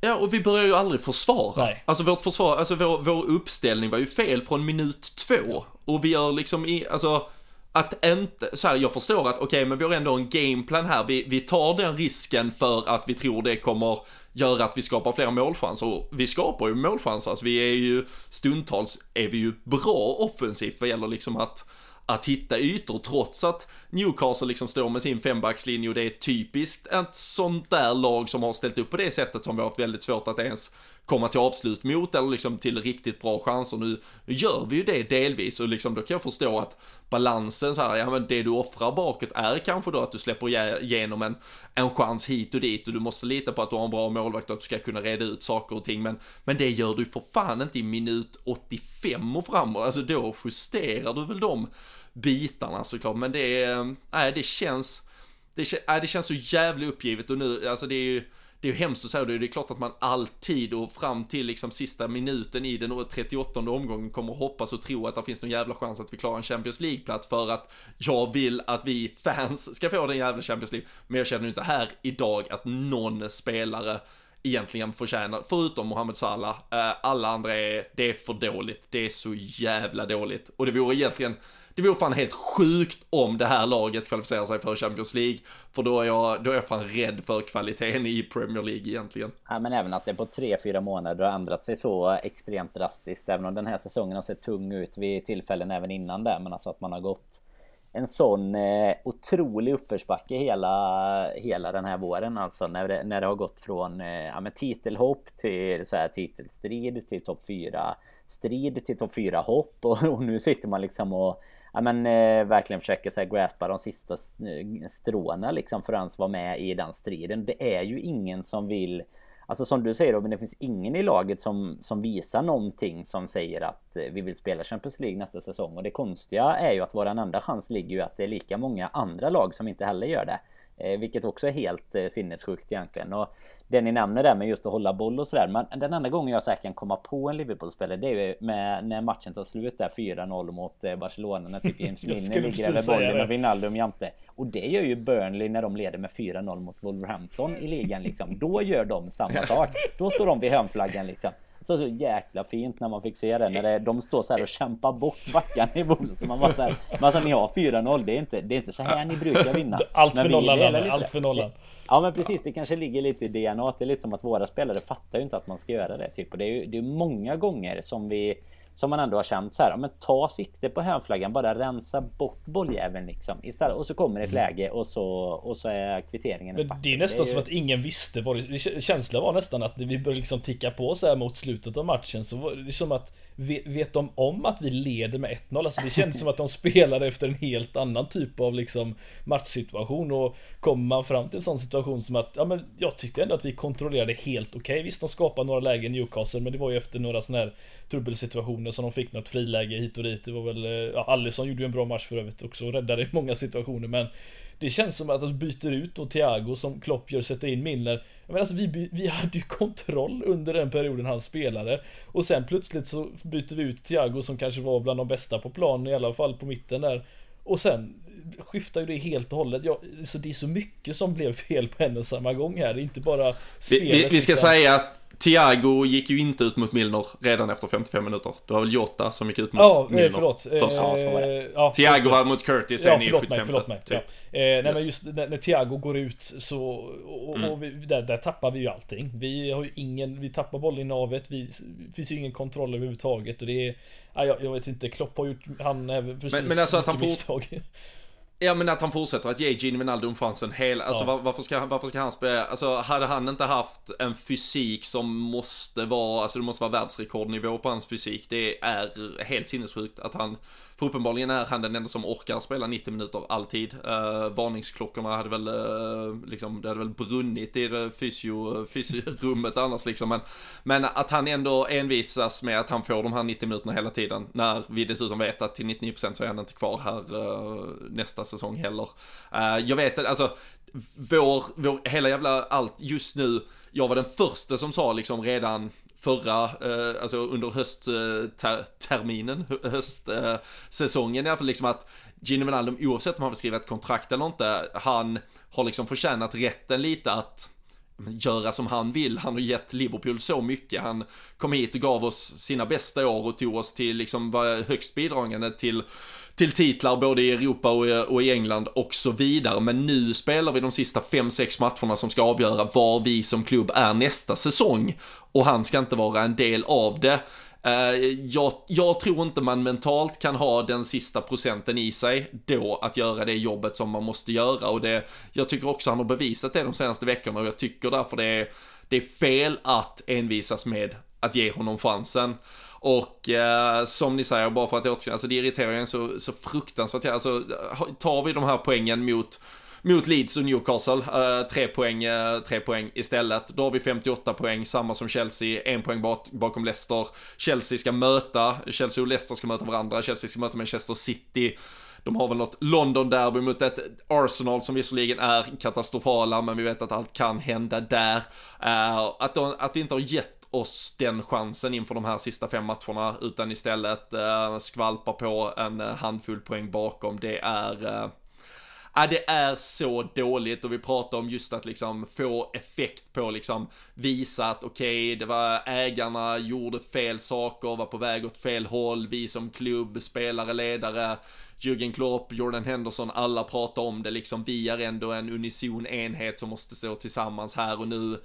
Ja, och vi börjar ju aldrig försvara. Nej. Alltså vårt försvar, alltså vår, vår uppställning var ju fel från minut två. Och vi gör liksom i, alltså att inte, så här, jag förstår att okej, men vi har ändå en gameplan här. Vi, vi tar den risken för att vi tror det kommer göra att vi skapar fler målchanser. Och vi skapar ju målchanser, alltså vi är ju stundtals är vi ju bra offensivt vad gäller liksom att att hitta ytor trots att Newcastle liksom står med sin fembackslinje och det är typiskt ett sånt där lag som har ställt upp på det sättet som vi har haft väldigt svårt att ens komma till avslut mot eller liksom till riktigt bra chanser. Nu, nu gör vi ju det delvis och liksom då kan jag förstå att balansen så här, ja men det du offrar bakåt är kanske då att du släpper igenom en, en chans hit och dit och du måste lita på att du har en bra målvakt och att du ska kunna reda ut saker och ting. Men, men det gör du för fan inte i minut 85 och framåt, alltså då justerar du väl de bitarna såklart. Men det, är- nej det känns det, äh, nej, det känns så jävligt uppgivet och nu, alltså det är ju det är ju hemskt att säga det, det är klart att man alltid och fram till liksom sista minuten i den 38 omgången kommer hoppas och tro att det finns någon jävla chans att vi klarar en Champions League-plats för att jag vill att vi fans ska få den jävla Champions League. Men jag känner ju inte här idag att någon spelare egentligen förtjänar, förutom Mohamed Salah, eh, alla andra är, det är för dåligt, det är så jävla dåligt. Och det vore egentligen, det vore fan helt sjukt om det här laget kvalificerar sig för Champions League, för då är jag, då är jag fan rädd för kvaliteten i Premier League egentligen. Ja, men även att det på 3-4 månader har ändrat sig så extremt drastiskt. Även om den här säsongen har sett tung ut vid tillfällen även innan det. Men alltså att man har gått en sån eh, otrolig uppförsbacke hela, hela den här våren. Alltså när det, när det har gått från eh, ja, men titelhopp till så här, titelstrid till topp 4 strid till topp 4 hopp. [laughs] Och, och nu sitter man liksom och ja, men, eh, verkligen försöker så här, graspa de sista eh, stråna liksom för att ens vara med i den striden. Det är ju ingen som vill Alltså som du säger Robin, det finns ingen i laget som, som visar någonting som säger att eh, vi vill spela Champions League nästa säsong. Och det konstiga är ju att våran enda chans ligger ju att det är lika många andra lag som inte heller gör det. Eh, vilket också är helt eh, sinnessjukt egentligen. Och det ni nämner där med just att hålla boll och sådär. Men den enda gången jag säkert kan komma på en Liverpool-spelare det är ju med, när matchen tar slut där 4-0 mot eh, Barcelona. När typ [laughs] James Milner ligger över bollen och Wijnaldum jämte. Och det gör ju Burnley när de leder med 4-0 mot Wolverhampton i ligan liksom. Då gör de samma sak. Då står de vid hemflaggan liksom. Så, så jäkla fint när man fick se det. När det, de står så här och kämpar bort backarna i Wolves. Så man bara så här, men alltså ni har 4-0. Det är inte, det är inte så här ni brukar vinna. [laughs] Allt för nollan, lite. allt för nollan. Ja men precis, det kanske ligger lite i DNA. Det är lite som att våra spelare fattar ju inte att man ska göra det. Typ. Och det är ju det är många gånger som vi som man ändå har känt så här, ja, men ta sikte på hörnflaggan, bara rensa bort bolljäveln liksom. Istället, och så kommer ett läge och så, och så är kvitteringen Men det är nästan ju- som att ingen visste vad det, det Känslan var nästan att vi började liksom ticka på så här mot slutet av matchen så var det som att Vet, vet de om att vi leder med 1-0? Alltså det kändes som att de spelade efter en helt annan typ av liksom matchsituation. Och kommer man fram till en sån situation som att ja men jag tyckte ändå att vi kontrollerade helt okej. Visst de skapade några lägen i Newcastle men det var ju efter några sådana här trubbelsituationer som de fick något friläge hit och dit. Det var väl eh, ja, Alisson gjorde ju en bra match för övrigt också och räddade i många situationer men det känns som att de byter ut då Thiago som Klopp gör sätter in Milner. Men alltså vi, vi [laughs] hade ju kontroll under den perioden han spelade. Och sen plötsligt så byter vi ut Thiago som kanske var bland de bästa på plan i alla fall på mitten där. Och sen skiftar ju det helt och hållet. Ja, så Det är så mycket som blev fel på en och samma gång här. Det är inte bara Vi, spelet vi, vi ska utan- säga att Thiago gick ju inte ut mot Milner redan efter 55 minuter. Det var väl Jota som gick ut mot Ja, Milner eh, förlåt. först. Ja, Eh, ja, Thiago var mot Curtis Ja, sen i förlåt mig, 75 förlåt mig. typ. Ja. Eh, nej Yes. men just när, när Thiago går ut så, och, Mm. och vi, där, där tappar vi ju allting. Vi har ju ingen, vi tappar bollen i navet, vi, det finns ju ingen kontroll överhuvudtaget och det är, ja, jag, jag vet inte, Klopp har gjort, han är precis men alltså att han får- misstag. Ja men att han fortsätter att ge Gini Wijnaldum chansen hela, alltså Ja. var, varför, ska, varför ska han spela, alltså hade han inte haft en fysik som måste vara, alltså det måste vara världsrekordnivå på hans fysik, det är helt sinnessjukt att han, för uppenbarligen är han den enda som orkar spela 90 minuter alltid. Uh, varningsklockorna hade väl, uh, liksom, det hade väl brunnit i det fysio, fysiorummet annars liksom, men, men att han ändå envisas med att han får de här 90 minuterna hela tiden, när vi dessutom vet att till 99% så är han inte kvar här uh, nästa säsong heller. Jag vet att, alltså, vår, vår, hela jävla allt just nu, jag var den första som sa liksom redan förra, eh, alltså under höstterminen, eh, höstsäsongen i alla fall liksom att Gino Wijnaldum oavsett om han vill skriva ett kontrakt eller inte, han har liksom förtjänat rätten lite att göra som han vill. Han har gett Liverpool så mycket. Han kom hit och gav oss sina bästa år och tog oss till liksom var högst bidragande till till titlar både i Europa och i, och i England och så vidare. Men nu spelar vi de sista 5-6 matcherna som ska avgöra var vi som klubb är nästa säsong. Och han ska inte vara en del av det. Eh, jag, jag tror inte man mentalt kan ha den sista procenten i sig då att göra det jobbet som man måste göra och det, jag tycker också han har bevisat det de senaste veckorna och jag tycker därför det är, det är fel att envisas med att ge honom chansen. Och eh, som ni säger, bara för att återknyta, alltså det irriterar en så, så fruktansvärt. Alltså tar vi de här poängen mot mot Leeds och Newcastle, eh, tre, poäng, eh, tre poäng istället. Då har vi 58 poäng, samma som Chelsea, en poäng bak, bakom Leicester. Chelsea ska möta, Chelsea och Leicester ska möta varandra, Chelsea ska möta Manchester City. De har väl något London-derby mot ett Arsenal som visserligen är katastrofala, men vi vet att allt kan hända där. Eh, att, de, att vi inte har gett oss den chansen inför de här sista fem matcherna, utan istället eh, skvalpar på en eh, handfull poäng bakom, det är eh, Ja, det är så dåligt och vi pratar om just att liksom få effekt på liksom visa att okej, okay, det var ägarna gjorde fel saker, var på väg åt fel håll, vi som klubb, spelare, ledare, Jürgen Klopp, Jordan Henderson, alla pratar om det liksom, vi är ändå en unison enhet som måste stå tillsammans här och nu.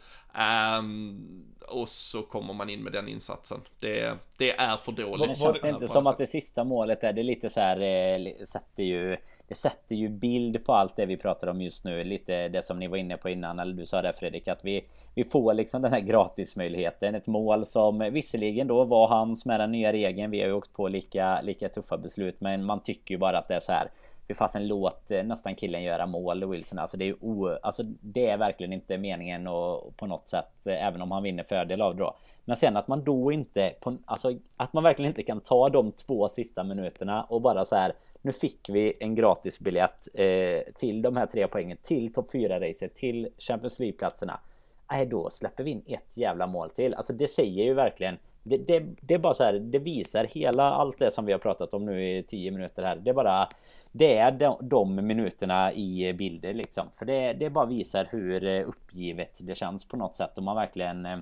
Um, och så kommer man in med den insatsen. Det, det är för dåligt. Men känns det inte som att det sista målet är det lite så här, eh, sätter ju det sätter ju bild på allt det vi pratar om just nu. Lite det som ni var inne på innan, eller du sa det Fredrik, att vi, vi får liksom den här gratismöjligheten. Ett mål som visserligen då var hans med den nya regeln. Vi har ju åkt på lika, lika tuffa beslut, men man tycker ju bara att det är så här. Vi fasen låt eh, nästan killen göra mål, Wilson. Alltså det är ju o, alltså det är verkligen inte meningen och på något sätt, eh, även om han vinner fördel av det då. Men sen att man då inte, på, alltså att man verkligen inte kan ta de två sista minuterna och bara så här nu fick vi en gratis biljett eh, till de här tre poängen, till topp 4-racet, till Champions League-platserna. Nej, då släpper vi in ett jävla mål till. Alltså det säger ju verkligen det, det, det är bara så här, det visar hela allt det som vi har pratat om nu i 10 minuter här. Det är bara Det är de, de minuterna i bilder liksom. För det, det bara visar hur eh, uppgivet det känns på något sätt. om man verkligen eh,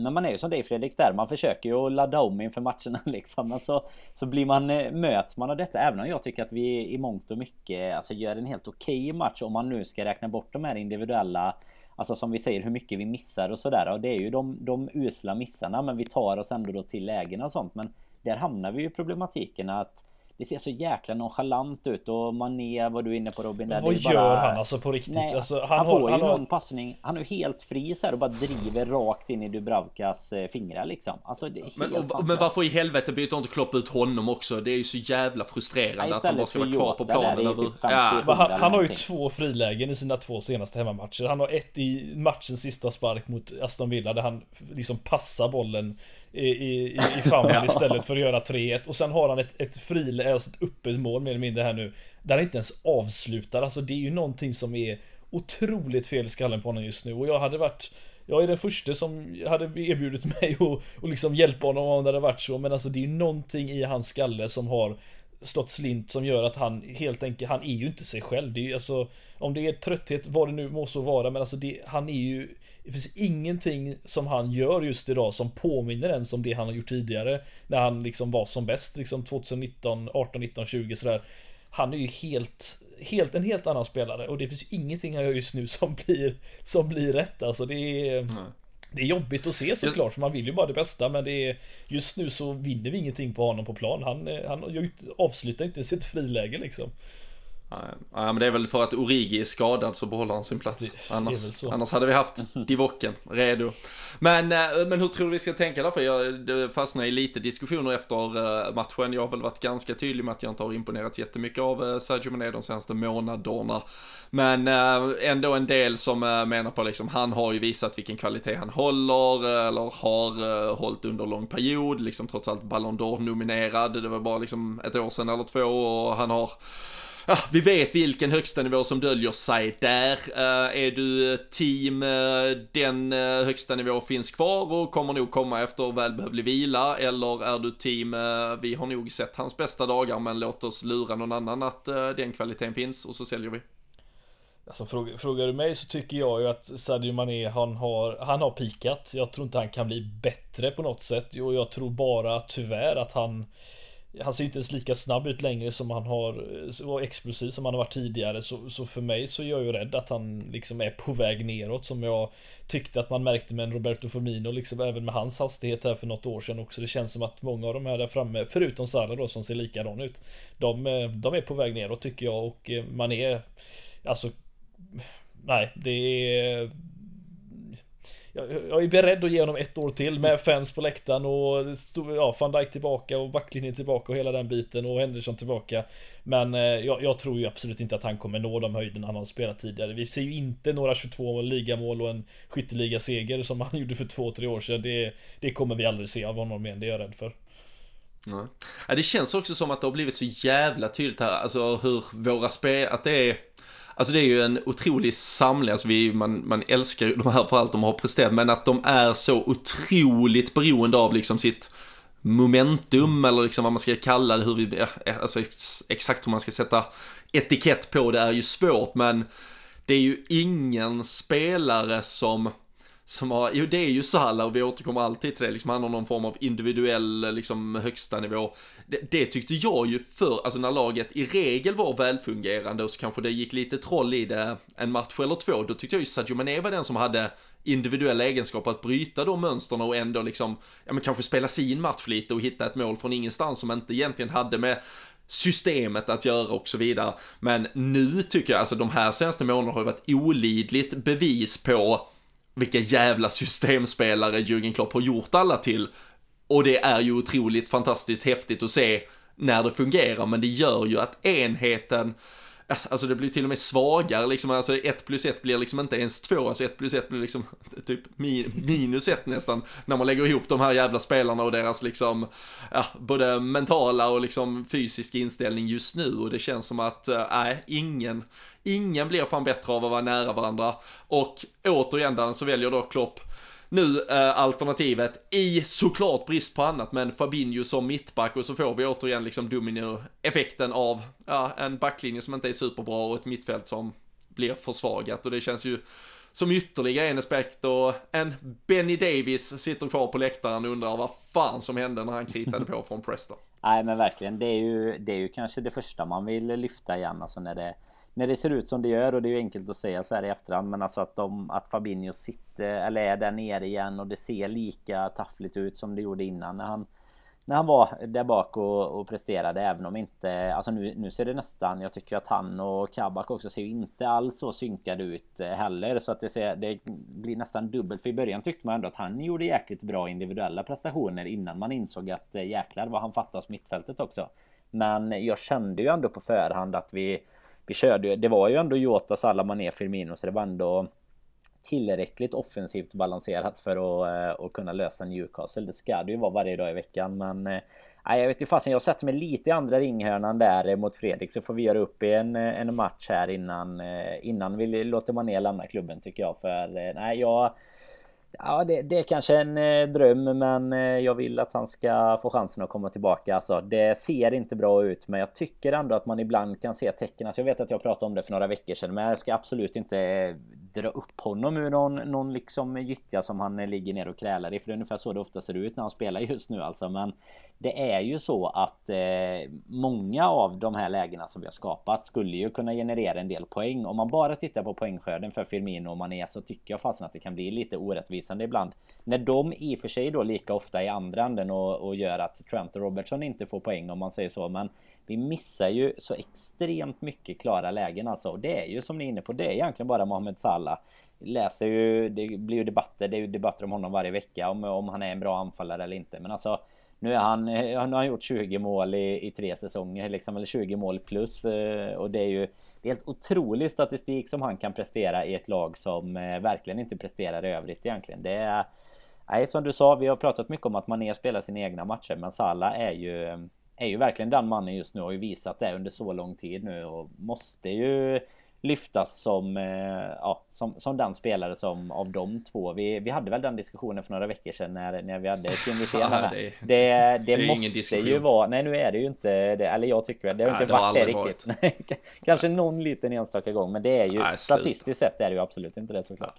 men man är ju som dig Fredrik där. Man försöker ju att ladda om inför matcherna [laughs] liksom. Men så, så blir man, eh, möts man av detta. Även om jag tycker att vi i mångt och mycket alltså, gör en helt okej okay match. Om man nu ska räkna bort de här individuella Alltså som vi säger hur mycket vi missar och sådär. Och det är ju de, de usla missarna. Men vi tar oss ändå då till lägena och sånt. Men där hamnar vi ju i problematiken att det ser så jäkla nonchalant ut och Mané var du inne på Robin där, Vad gör bara... han alltså på riktigt? Nej, alltså, han, han, får har, ju han har... någon passning. Han är ju helt fri så här och bara driver rakt in i Dubravkas eh, fingrar liksom. Alltså Men, och, men varför i helvete byter inte Klopp ut honom också? Det är ju så jävla frustrerande Ja, att han bara ska vara kvar på planen. Över... typ 50 Ja. Han, han har ju två frilägen i sina två senaste hemmamatcher. Han har ett i matchens sista spark mot Aston Villa där han liksom passar bollen i, i, i, famnen [laughs] istället för att göra 3-1. Och sen har han ett, ett friläge, alltså ett öppet mål mer eller mindre här nu. Där han inte ens avslutar. Alltså det är ju någonting som är otroligt fel i skallen på honom just nu. Och jag hade varit jag är den första som hade erbjudit mig [laughs] att och liksom hjälpa honom om det hade varit så. Men alltså det är ju någonting i hans skalle som har stått slint som gör att han helt enkelt, han är ju inte sig själv. Det är ju alltså, om det är trötthet, vad det nu må så vara, men alltså det, han är ju, det finns ingenting som han gör just idag som påminner ens om det han har gjort tidigare. När han liksom var som bäst, liksom 2019, 18, 19, 20 sådär. Han är ju helt, helt, en helt annan spelare och det finns ju ingenting han gör just nu som blir, som blir rätt alltså. Det är. Det är jobbigt att se såklart, för man vill ju bara det bästa, men det är Just nu så vinner vi ingenting på honom på plan. Han, han avslutar inte sitt friläge liksom. Ja, men det är väl för att Origi är skadad så behåller han sin plats. Annars, annars hade vi haft [laughs] Divocken redo. Men, eh, men hur tror du vi ska tänka där? För jag fastnade i lite diskussioner efter eh, matchen. Jag har väl varit ganska tydlig med att jag inte har imponerats jättemycket av eh, Sergio Mané de senaste månaderna. Men ändå en del som menar på liksom, han har ju visat vilken kvalitet han håller, eller har hållit under lång period, liksom trots allt Ballon d'Or nominerad. Det var bara liksom ett år sedan eller två och han har Ah, vi vet vilken högsta nivå som döljer sig där. Eh, är du eh, team eh, den högsta nivå finns kvar och kommer nog komma efter välbehövlig vila eller är du team vi har nog sett hans bästa dagar men låt oss lura någon annan att den kvaliteten finns och så säljer vi. Alltså frågar, frågar du mig så tycker jag ju att Sadio Mané han har, han har pikat. Jag tror inte han kan bli bättre på något sätt och jag tror bara tyvärr att han han ser inte ens lika snabb ut längre som han har eh, och explosiv som han har varit tidigare så, så för mig så är jag ju rädd att han liksom är på väg neråt som jag tyckte att man märkte med en Roberto Firmino liksom även med hans hastighet här för något år sedan också. Det känns som att många av de här där framme, förutom Salah då som ser likadan ut, de, eh, de är på väg neråt tycker jag och eh, man är alltså Nej, det är jag, är beredd att ge honom ett år till med fans på läktaren och ja, van Dijk tillbaka och backlinjen tillbaka och hela den biten och Henderson tillbaka. Men eh, jag, jag, tror ju absolut inte att han kommer nå de höjderna han har spelat tidigare. Vi ser ju inte några 22 ligamål och en skytteligaseger som han [laughs] gjorde för två, tre år sedan. Det, det kommer vi aldrig se av honom igen, det är jag rädd för. Nej. Ja, det känns också som att det har blivit så jävla tydligt här, alltså hur våra spel, att det är Alltså det är ju en otrolig samling, alltså vi, man, man älskar ju de här för allt de har presterat, men att de är så otroligt beroende av liksom sitt momentum eller liksom vad man ska kalla det, hur vi, alltså exakt hur man ska sätta etikett på det är ju svårt, men det är ju ingen spelare som som har, jo det är ju Salah och vi återkommer alltid till det, liksom han har någon form av individuell liksom högsta nivå. Det, det, tyckte jag ju för, alltså när laget i regel var välfungerande och så kanske det gick lite troll i det en match eller två, då tyckte jag ju Sadio Mané var den som hade individuella egenskaper att bryta de mönstren och ändå liksom, ja men kanske spela sin match lite och hitta ett mål från ingenstans som inte egentligen hade med systemet att göra och så vidare. Men nu tycker jag, alltså de här senaste månaderna har ju varit olidligt bevis på vilka jävla systemspelare Jürgen Klopp har gjort alla till. Och det är ju otroligt fantastiskt häftigt att se när det fungerar, men det gör ju att enheten Alltså, alltså det blir till och med svagare liksom, alltså 1 plus 1 blir liksom inte ens 2, alltså 1 plus 1 blir liksom [laughs] typ minus 1 nästan, när man lägger ihop de här jävla spelarna och deras liksom, ja, både mentala och liksom fysiska inställning just nu och det känns som att, eh, nej, äh, ingen, ingen blir fan bättre av att vara nära varandra. Och återigen så väljer då Klopp nu eh, alternativet i såklart brist på annat, men Fabinho som mittback. Och så får vi återigen liksom domino-effekten av ja, en backlinje som inte är superbra och ett mittfält som blir försvagat. Och det känns ju som ytterligare en aspekt och en Benny Davis sitter kvar på läktaren och undrar vad fan som hände när han kritade på från Preston. [laughs] Nej men verkligen, det är ju, det är ju kanske det första man vill lyfta igen alltså när det när det ser ut som det gör och det är ju enkelt att säga så här i efterhand men alltså att de att Fabinho sitter eller är där nere igen och det ser lika taffligt ut som det gjorde innan när han när han var där bak och, och presterade även om inte alltså nu, nu ser det nästan jag tycker att han och Kabak också ser inte alls så synkade ut eh, heller så att det, ser, det blir nästan dubbelt. För i början tyckte man ändå att han gjorde jäkligt bra individuella prestationer innan man insåg att eh, jäklar vad han fattas mittfältet också. Men jag kände ju ändå på förhand att vi vi körde ju, det var ju ändå Jota, Salah, Mané, Firmino så det var ändå tillräckligt offensivt balanserat för att, eh, att kunna lösa Newcastle. Det ska det ju vara varje dag i veckan men eh, Nej jag vet inte fasen, jag sätter mig lite i andra ringhörnan där eh, mot Fredrik så får vi göra upp i en, en match här innan Innan vi låter Mané lämna klubben tycker jag för Nej jag Ja, det, det är kanske en eh, dröm, men eh, jag vill att han ska få chansen att komma tillbaka. Alltså, det ser inte bra ut, men jag tycker ändå att man ibland kan se tecken. Alltså, jag vet att jag pratade om det för några veckor sedan, men jag ska absolut inte eh, dra upp honom ur någon, någon liksom gyttja som han eh, ligger ner och krälar i. För det är ungefär så det ofta ser ut när han spelar just nu alltså. Men det är ju så att eh, många av de här lägena som vi har skapat skulle ju kunna generera en del poäng. Om man bara tittar på poängskörden för Firmino och Mané så tycker jag fasen att det kan bli lite orättvisande ibland. När de i och för sig då lika ofta i andra änden och, och gör att Trent och Robertson inte får poäng om man säger så. Men vi missar ju så extremt mycket klara lägen alltså. Och det är ju som ni är inne på, det är egentligen bara Mohamed Salah läser ju, det blir ju debatter, det är ju debatter om honom varje vecka om, om han är en bra anfallare eller inte. Men alltså nu är han, eh, nu har han gjort 20 mål i, i tre säsonger liksom, eller 20 mål plus. Eh, och det är ju det är helt otrolig statistik som han kan prestera i ett lag som eh, verkligen inte presterar i övrigt egentligen. Det är... Nej, som du sa, vi har pratat mycket om att Mané spelar sina egna matcher, men Salah är ju är ju verkligen den mannen just nu och har ju visat det under så lång tid nu och måste ju lyftas som, eh, ja, som, som den spelare som av de två. Vi, vi hade väl den diskussionen för några veckor sedan när, när vi hade Kim [laughs] Wirsén Ja, det- Det, det, det måste ju vara, nej nu är det ju inte det, eller jag tycker det, det har Nej, inte det varit det riktigt. K- [laughs] Kanske någon liten enstaka gång, men det är ju Nej, statistiskt sett är det ju absolut inte det såklart.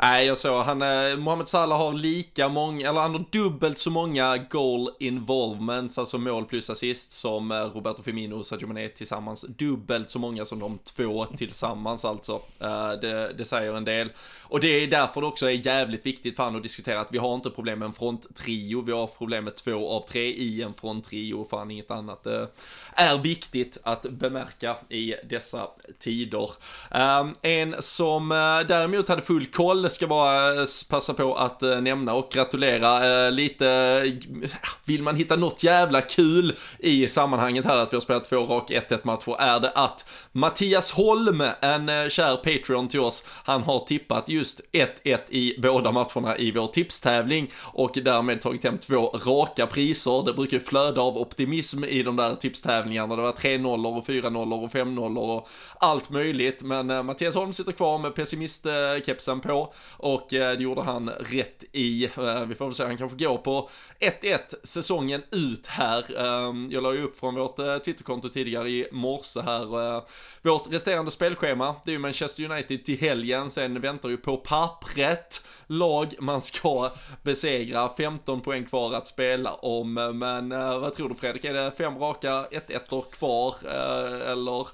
Nej, jag såg han, eh, Mohamed Salah har lika många, eller han har dubbelt så många goal involvements, alltså mål plus assist, som eh, Roberto Firmino och Sadio Mané tillsammans. Dubbelt så många som de två tillsammans alltså. Eh, det, det säger en del. Och det är därför det också är jävligt viktigt för han att diskutera att vi har inte problem med en fronttrio, vi har problem med två av tre i en fronttrio, och fan inget annat. Det är viktigt att bemärka i dessa tider. Ehm, en som eh, däremot hade full koll ska bara eh, passa på att eh, nämna och gratulera eh, lite. vill man hitta något jävla kul i sammanhanget här att vi har spelat två rak 1-1 matcher är det att Mattias Holm, en kär Patreon till oss, han har tippat just 1-1 i båda matcherna i vår tipstävling och därmed tagit hem två raka priser. Det brukar ju flöda av optimism i de där tipstävlingarna. Det var 3-0 och 4-0 och 5-0 och allt möjligt. Men Mattias Holm sitter kvar med pessimistkepsen på och eh, det gjorde han rätt i. Eh, vi får väl se, han kanske går på 1-1 säsongen ut här. Ehm, jag la ju upp från vårt eh, Twitterkonto tidigare i morse här. Eh, vårt resterande spelschema, det är ju Manchester United till helgen, sen väntar ju på pappret lag man ska besegra. 15 poäng kvar att spela om, eh, men vad tror du Fredrik? Är det fem raka 1-1 kvar eller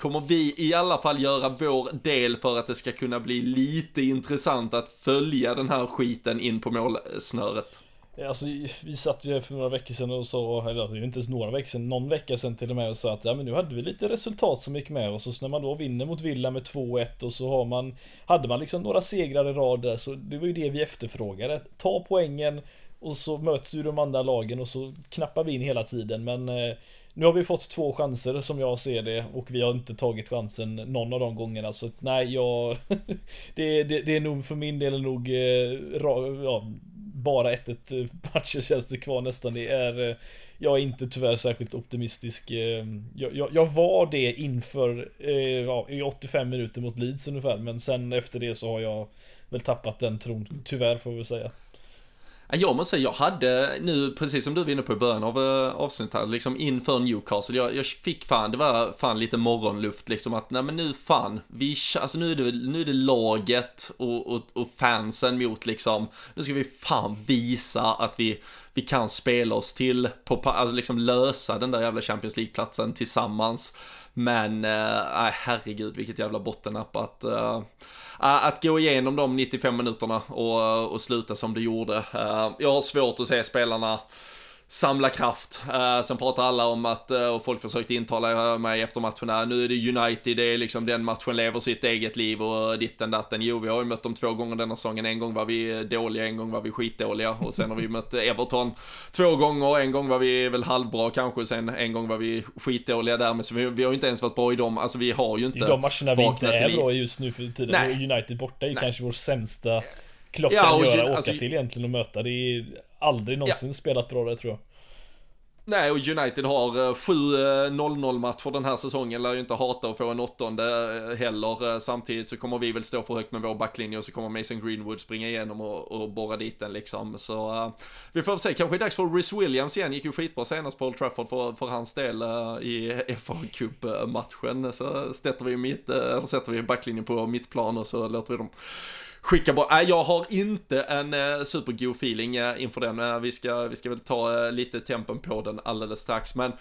kommer vi i alla fall göra vår del för att det ska kunna bli lite intressant att följa den här skiten in på målsnöret? Alltså vi satt ju här för några veckor sedan och sa, eller det är ju inte ens några veckor sedan, någon vecka sedan till och med och sa att ja men nu hade vi lite resultat som gick med oss och så när man då vinner mot Villa med 2-1 och så har man, hade man liksom några segrar i rad där så det var ju det vi efterfrågade. Ta poängen och så möts ju de andra lagen och så knappar vi in hela tiden men eh, nu har vi fått två chanser som jag ser det och vi har inte tagit chansen någon av de gångerna så nej jag [laughs] det, det, det är nog för min del nog eh, ra, ja, bara 1-1 eh, matcher [laughs] känns det kvar nästan. Det är eh, jag är inte tyvärr särskilt optimistisk. eh, Jag, jag, jag var det inför eh, ja, i 85 minuter mot Leeds ungefär men sen efter det så har jag väl tappat den tron. Tyvärr får vi säga. Jag måste säga, jag hade nu, precis som du var inne på i början av uh, avsnittet här, liksom inför Newcastle, jag, jag fick fan, det var fan lite morgonluft liksom att, nej men nu fan, vi, alltså nu är det, nu är det laget och, och, och fansen mot liksom, nu ska vi fan visa att vi, vi kan spela oss till, på, alltså liksom lösa den där jävla Champions League-platsen tillsammans. Men, eh, nej herregud vilket jävla bottennapp att, eh, äh, att gå igenom de 95 minuterna och, och sluta som det gjorde. Eh, jag har svårt att se spelarna samla kraft. Uh, sen pratar alla om att, uh, och folk försökte intala mig efter matchen här, nu är det United, det är liksom den matchen lever sitt eget liv och ditten datten. Jo, vi har ju mött dem två gånger denna säsongen. En gång var vi dåliga, en gång var vi skitdåliga och sen har vi mött Everton två gånger. En gång var vi väl halvbra kanske, sen en gång var vi skitdåliga därmed. Så vi, vi har ju inte ens varit bra i dem, alltså vi har ju inte I de matcherna vi inte är bra just nu för tiden. Nej. United borta är ju Nej. kanske vår sämsta klocka Ja, och göra, åka alltså- till egentligen och möta. Det är aldrig någonsin spelat bra där tror jag. Nej, och United har eh, sju 0-0 matcher den här säsongen, lär ju inte hata att få en åttonde eh, heller. Samtidigt så kommer vi väl stå för högt med vår backlinje och så kommer Mason Greenwood springa igenom och, och borra dit den liksom. Så uh, vi får se, kanske är dags för Rhys Williams igen, gick ju skitbra senast på Old Trafford för, för hans del uh, i FA Cup-matchen. Så sätter vi, mitt, uh, sätter vi backlinjen på mittplan och så låter vi dem skicka bort. Nej, jag har inte en eh, supergod feeling eh, inför den. Eh, vi, ska, vi ska väl ta eh, lite tempen på den alldeles strax. Men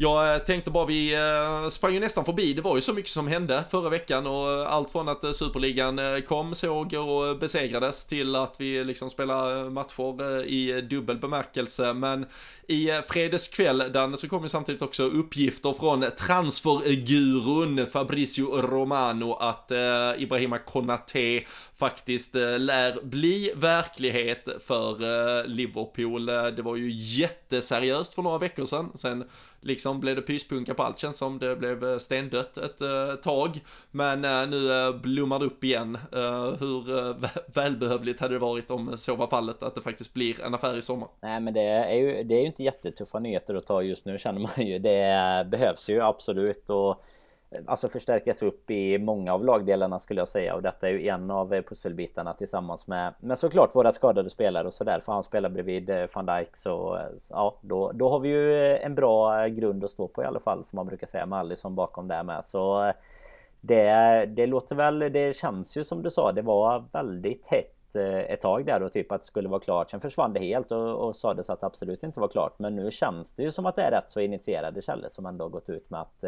jag eh, tänkte bara, vi eh, sprang ju nästan förbi. Det var ju så mycket som hände förra veckan och eh, allt från att superligan kom, såg och besegrades till att vi liksom spelar matcher i dubbel bemärkelse. Men i fredagskväll, så kom ju samtidigt också uppgifter från transfergurun Fabricio Romano att Ibrahima Konate faktiskt lär bli verklighet för Liverpool. Det var ju jätteseriöst för några veckor sedan. Sen liksom blev det pyspunka på allt känns som. Det blev eh, stendött ett eh, tag. Men eh, nu blommar det upp igen. Hur välbehövligt hade det varit om så var fallet att det faktiskt blir en affär i sommar? Nej men det är ju, det är ju inte jättetuffa nyheter att ta just nu känner man ju. Det behövs ju absolut och Alltså förstärkas upp i många av lagdelarna skulle jag säga och detta är ju en av eh, pusselbitarna tillsammans med Men såklart våra skadade spelare och sådär för han spelar bredvid eh, van Dijk så eh, ja då, då har vi ju en bra grund att stå på i alla fall som man brukar säga med Alisson bakom där med så det, det låter väl, det känns ju som du sa, det var väldigt hett ett tag där och typ att det skulle vara klart. Sen försvann det helt och, och sades att det absolut inte var klart. Men nu känns det ju som att det är rätt så initierade källor som ändå gått ut med att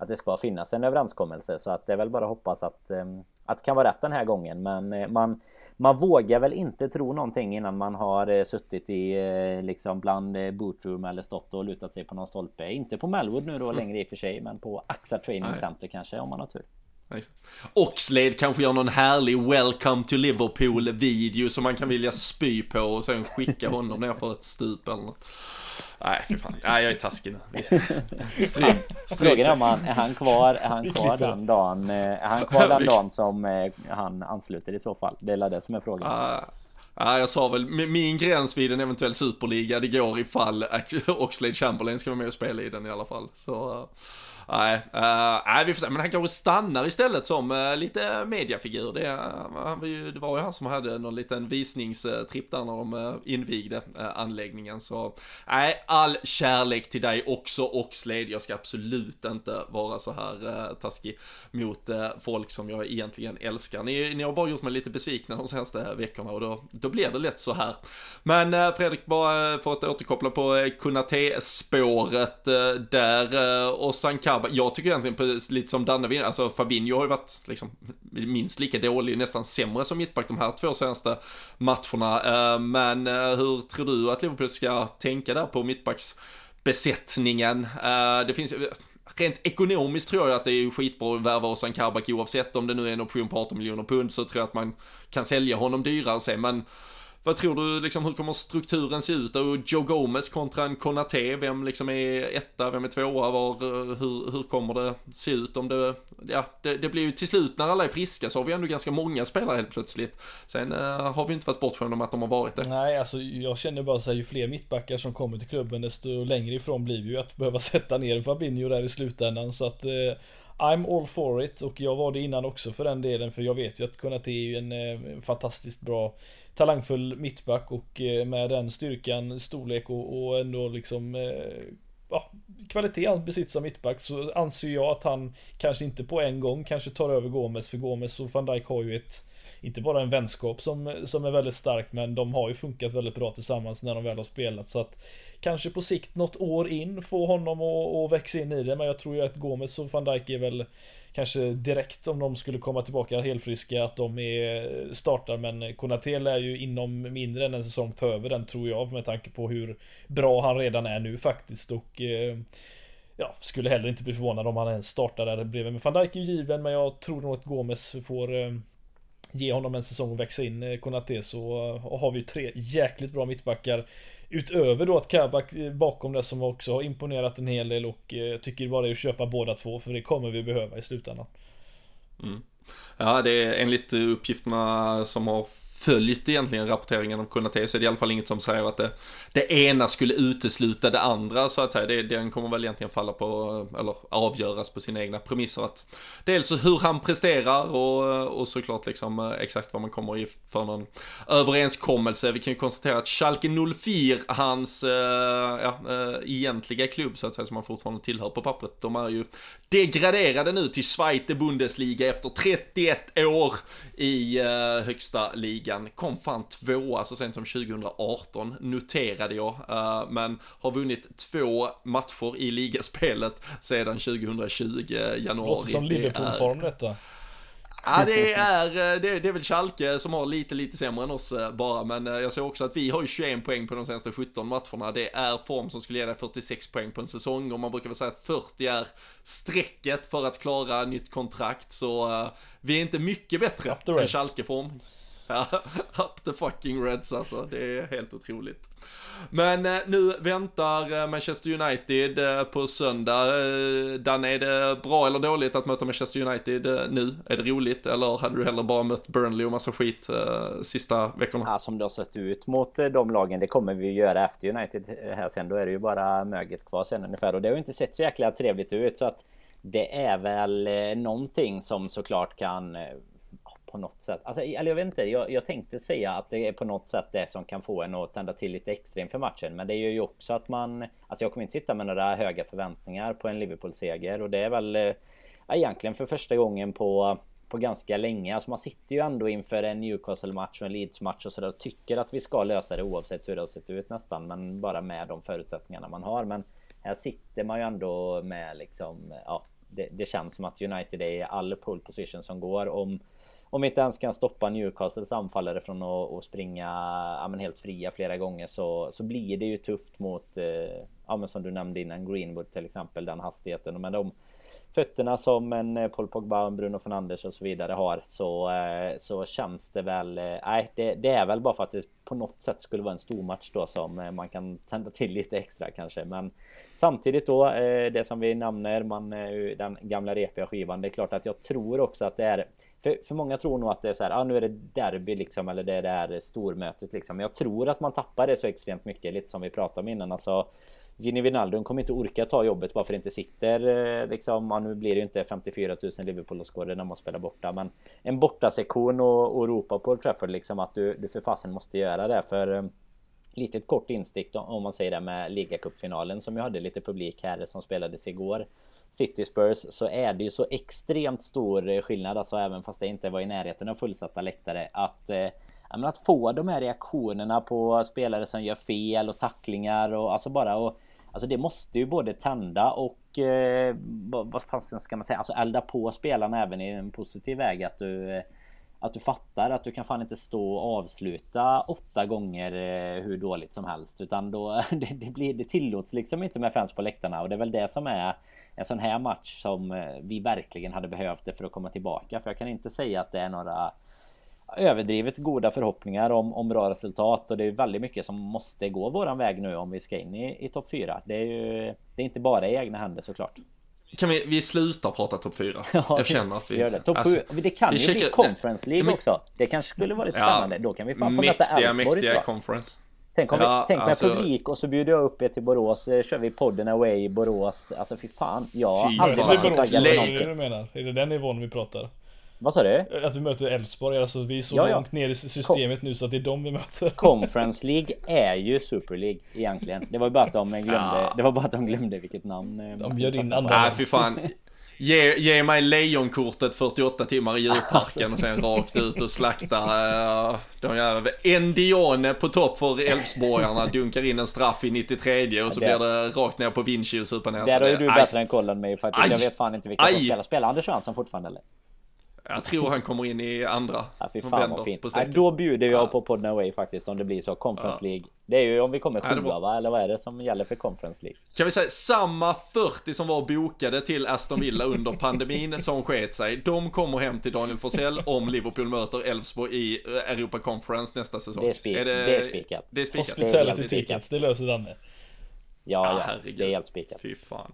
att det ska finnas en överenskommelse så att det är väl bara att hoppas att, ehm, att det kan vara rätt den här gången. Men eh, man, man vågar väl inte tro någonting innan man har eh, suttit i eh, liksom bland bootroom eller stått och lutat sig på någon stolpe. Inte på Melwood nu då mm. längre i och för sig, men på AXA Training Center kanske om man har tur. Oxlade kanske gör någon härlig Welcome to Liverpool video som man kan vilja spy på och sen skicka honom ner för ett stup eller något. Nej, fy fan. Nej, jag är taskig nu. Stryk. Frågan är om han, är han kvar, är han kvar den dagen, eh, är han kvar den dagen som eh, han ansluter i så fall? Det är det som är frågan. Ja, ah, jag sa väl min gräns vid en eventuell superliga, det går ifall Oxlade Chamberlain ska vara med och spela i den i alla fall. Så Nej, uh, nej, vi får se. Men han kanske stannar istället som uh, lite mediafigur. Det, uh, det var ju han som hade någon liten visningstripp där när de uh, invigde anläggningen. Så nej, all kärlek till dig också Oxlade. Jag ska absolut inte vara så här uh, taskig mot folk som jag egentligen älskar. Ni, ni har bara gjort mig lite besvikna de senaste veckorna och då, då blir det lätt så här. Men Fredrik, bara för att återkoppla på Kunate-spåret där och Sankar grabbar, jag tycker egentligen lite som Danne, alltså Fabinho har ju varit liksom minst lika dålig, nästan sämre som mittback de här två senaste matcherna. Eh, men eh, hur tror du att Liverpool ska tänka där på mittbacksbesättningen? Eh, det finns Rent ekonomiskt tror jag att det är skitbra att värva Ozan Kabak oavsett om det nu är en option på 18 miljoner pund så tror jag att man kan sälja honom dyrare sen men vad tror du, liksom, hur kommer strukturen se ut? Och Joe Gomez kontra en Konate, vem liksom är etta, vem är tvåa, var, eh, hur, hur kommer det se ut om det, ja, det, det blir ju till slut när alla är friska så har vi ändå ganska många spelare helt plötsligt. Sen uh, har vi inte varit bortskämda med att de har varit det. Nej, alltså jag känner bara så här, ju fler mittbackar som kommer till klubben desto längre ifrån blir vi ju att behöva [laughs] sätta ner Fabinho där i slutändan så att uh, I'm all for it och jag var det innan också för den delen för jag vet ju att Konate är ju en eh, fantastiskt bra talangfull mittback och eh, med den styrkan, storlek och, och ändå liksom eh, kvalitet han besitter som mittback så anser jag att han kanske inte på en gång kanske tar över Gomes för Gomes och van Dijk har ju ett inte bara en vänskap som, som är väldigt stark men de har ju funkat väldigt bra tillsammans när de väl har spelat. Så att kanske på sikt något år in få honom att växa in i det men jag tror ju att Gomes och van Dijk är väl kanske direkt om de skulle komma tillbaka helfriska att de är startar. Men Konate är ju inom mindre än en säsong ta över den tror jag med tanke på hur bra han redan är nu faktiskt. Och eh, Ja, skulle heller inte bli förvånad om han ens startar där bredvid. Men van Dijk är ju given men jag tror nog att Gomes får eh, ge honom en säsong och växa in Konaté Konate. Så har vi tre jäkligt bra mittbackar. Utöver då att Kabak eh, bakom det som också har imponerat en hel del och jag tycker bara det är att köpa båda två för det kommer vi behöva i slutändan. Mm. Ja, det är enligt uppgifterna som har följt egentligen rapporteringen om Konate så är det i alla fall inget som säger att det, det ena skulle utesluta det andra så att säga. Det, den kommer väl egentligen falla på, eller avgöras på sina egna premisser. Att dels hur han presterar och, och såklart liksom eh, exakt vad man kommer i för någon överenskommelse. Vi kan ju konstatera att Schalke 04, hans äh, ja, äh, egentliga klubb så att säga som han fortfarande tillhör på pappret, de är ju degraderade nu till Zweite Bundesliga efter 31 år i äh, högsta ligan. Kom fan tvåa så sent som 2018, noterade jag, men har vunnit två matcher i ligaspelet sedan 2020, januari. Låter som Liverpool-form detta. Ja det är, eh, det, är väl Schalke som har lite, lite sämre än oss eh, bara, men eh, jag ser också att vi har ju 21 poäng på de senaste 17 matcherna. Det är form som skulle ge dig 46 poäng på en säsong och man brukar väl säga att 40 är strecket för att klara nytt kontrakt, så vi är inte mycket bättre än Schalke-form. [laughs] up the fucking Reds alltså, det är helt otroligt. Men eh, nu väntar eh, Manchester United eh, på söndag. Eh, Dan, är det bra eller dåligt att möta Manchester United eh, nu? Är det roligt eller hade du hellre bara mött Burnley och massa skit sista veckorna? Ja, som det har sett ut mot de lagen, det kommer vi göra efter United här sen. Då är det ju bara möget kvar sen ungefär och det har ju inte sett så jäkla trevligt ut så att det är väl någonting som såklart kan på något sätt. Alltså, eller jag vet inte, jag, jag, tänkte säga att det är på något sätt det som kan få en att tända till lite extra inför matchen. Men det gör ju också att man... Alltså jag kommer inte sitta med några höga förväntningar på en Liverpool-seger. Och det är väl eh, egentligen för första gången på, på ganska länge. Alltså man sitter ju ändå inför en Newcastle-match och en Leeds-match och sådär och tycker att vi ska lösa det oavsett hur det har sett ut nästan. Men bara med de förutsättningarna man har. Men här sitter man ju ändå med liksom... Ja, det, det känns som att United är i all pole position som går. Om om vi inte ens kan stoppa Newcastles anfallare från att, att springa ja, men helt fria flera gånger så, så blir det ju tufft mot, eh, ja, men som du nämnde innan, Greenwood till exempel, den hastigheten. Och med de fötterna som en eh, Paul Pogba, Bruno Fernandes och så vidare har så, eh, så känns det väl... Eh, nej, det, det, är väl bara för att det på något sätt skulle vara en stor match då som eh, man kan tända till lite extra kanske. Men samtidigt då, eh, det som vi nämner, man, den gamla repiga skivan. Det är klart att jag tror också att det är för, för många tror nog att det är så här, ah, nu är det derby liksom eller det är det här stormötet liksom. Men jag tror att man tappar det så extremt mycket, lite som vi pratade om innan. Alltså, Gini Wijnaldum kommer inte orka ta jobbet bara för att det inte sitter eh, liksom, ja, nu blir det ju inte 54 000 Liverpool-åskådare när man spelar borta. Men en bortasektion och, och ropa på Trafford liksom att du, du för fasen måste göra det. För eh, lite ett kort instick om man säger det med ligacupfinalen som ju hade lite publik här som spelades igår. City Spurs så är det ju så extremt stor eh, skillnad, alltså även fast det inte var i närheten av fullsatta läktare, att eh, att få de här reaktionerna på spelare som gör fel och tacklingar och alltså bara och Alltså det måste ju både tända och eh, vad fasen ska man säga, alltså elda på spelarna även i en positiv väg att du eh, att du fattar att du kan fan inte stå och avsluta åtta gånger eh, hur dåligt som helst utan då [laughs] det, det, blir det tillåts liksom inte med fans på läktarna och det är väl det som är en sån här match som eh, vi verkligen hade behövt det för att komma tillbaka. För jag kan inte säga att det är några överdrivet goda förhoppningar om, om bra resultat och det är väldigt mycket som måste gå våran väg nu om vi ska in i, i topp 4. Det är ju det är inte bara i egna händer såklart. Kan vi, vi sluta prata topp 4? [laughs] Ja, jag känner att vi... Gör det. Topp alltså, det kan ju checkar, bli Conference League också. Det kanske skulle vara lite spännande. Då kan vi fan få möta Elfsborg Mäktiga conference. Tänk, om ja, vi, tänk alltså, med publik och så bjuder jag upp er till Borås. Eh, kör vi podden away i Borås. Alltså fy fan. Jag har aldrig varit taggad på någonting. Är det den nivån vi pratar? Vad sa du? Att vi möter Elfsborg, alltså vi är så ja, ja. långt ner i systemet nu så att det är dem vi möter. Conference League är ju Super League egentligen. Det var bara att de [laughs] glömde, ja. det var bara att de glömde vilket namn. Eh, de bjöd in andra. Nej, fy fan. Ge, ge mig lejonkortet 48 timmar i djurparken och sen rakt ut och slakta uh, de jävla... Endione på topp för Elfsborgarna dunkar in en straff i 93 och så ja, blir det rakt ner på Vinci och super ner Där har ju du bättre än koll än mig faktiskt. Aj. Jag vet fan inte vilka som spelar. Spelar Anders Svensson fortfarande eller? Jag tror han kommer in i andra. Ja, fy fan vad fint. Ja, då bjuder jag ja. på Podden Away faktiskt om det blir så. Conference ja. League. Det är ju om vi kommer sjua ja, va? Eller vad är det som gäller för Conference League? Kan vi säga samma 40 som var bokade till Aston Villa under pandemin som sket sig. De kommer hem till Daniel Forsell om Liverpool möter Elfsborg i eh, Europa Conference nästa säsong. Det är, spik är det... spikat. Det är spikat. Hospitality tickets, det löser Danne. Ja, ja, ja det är helt spikat. Fy fan.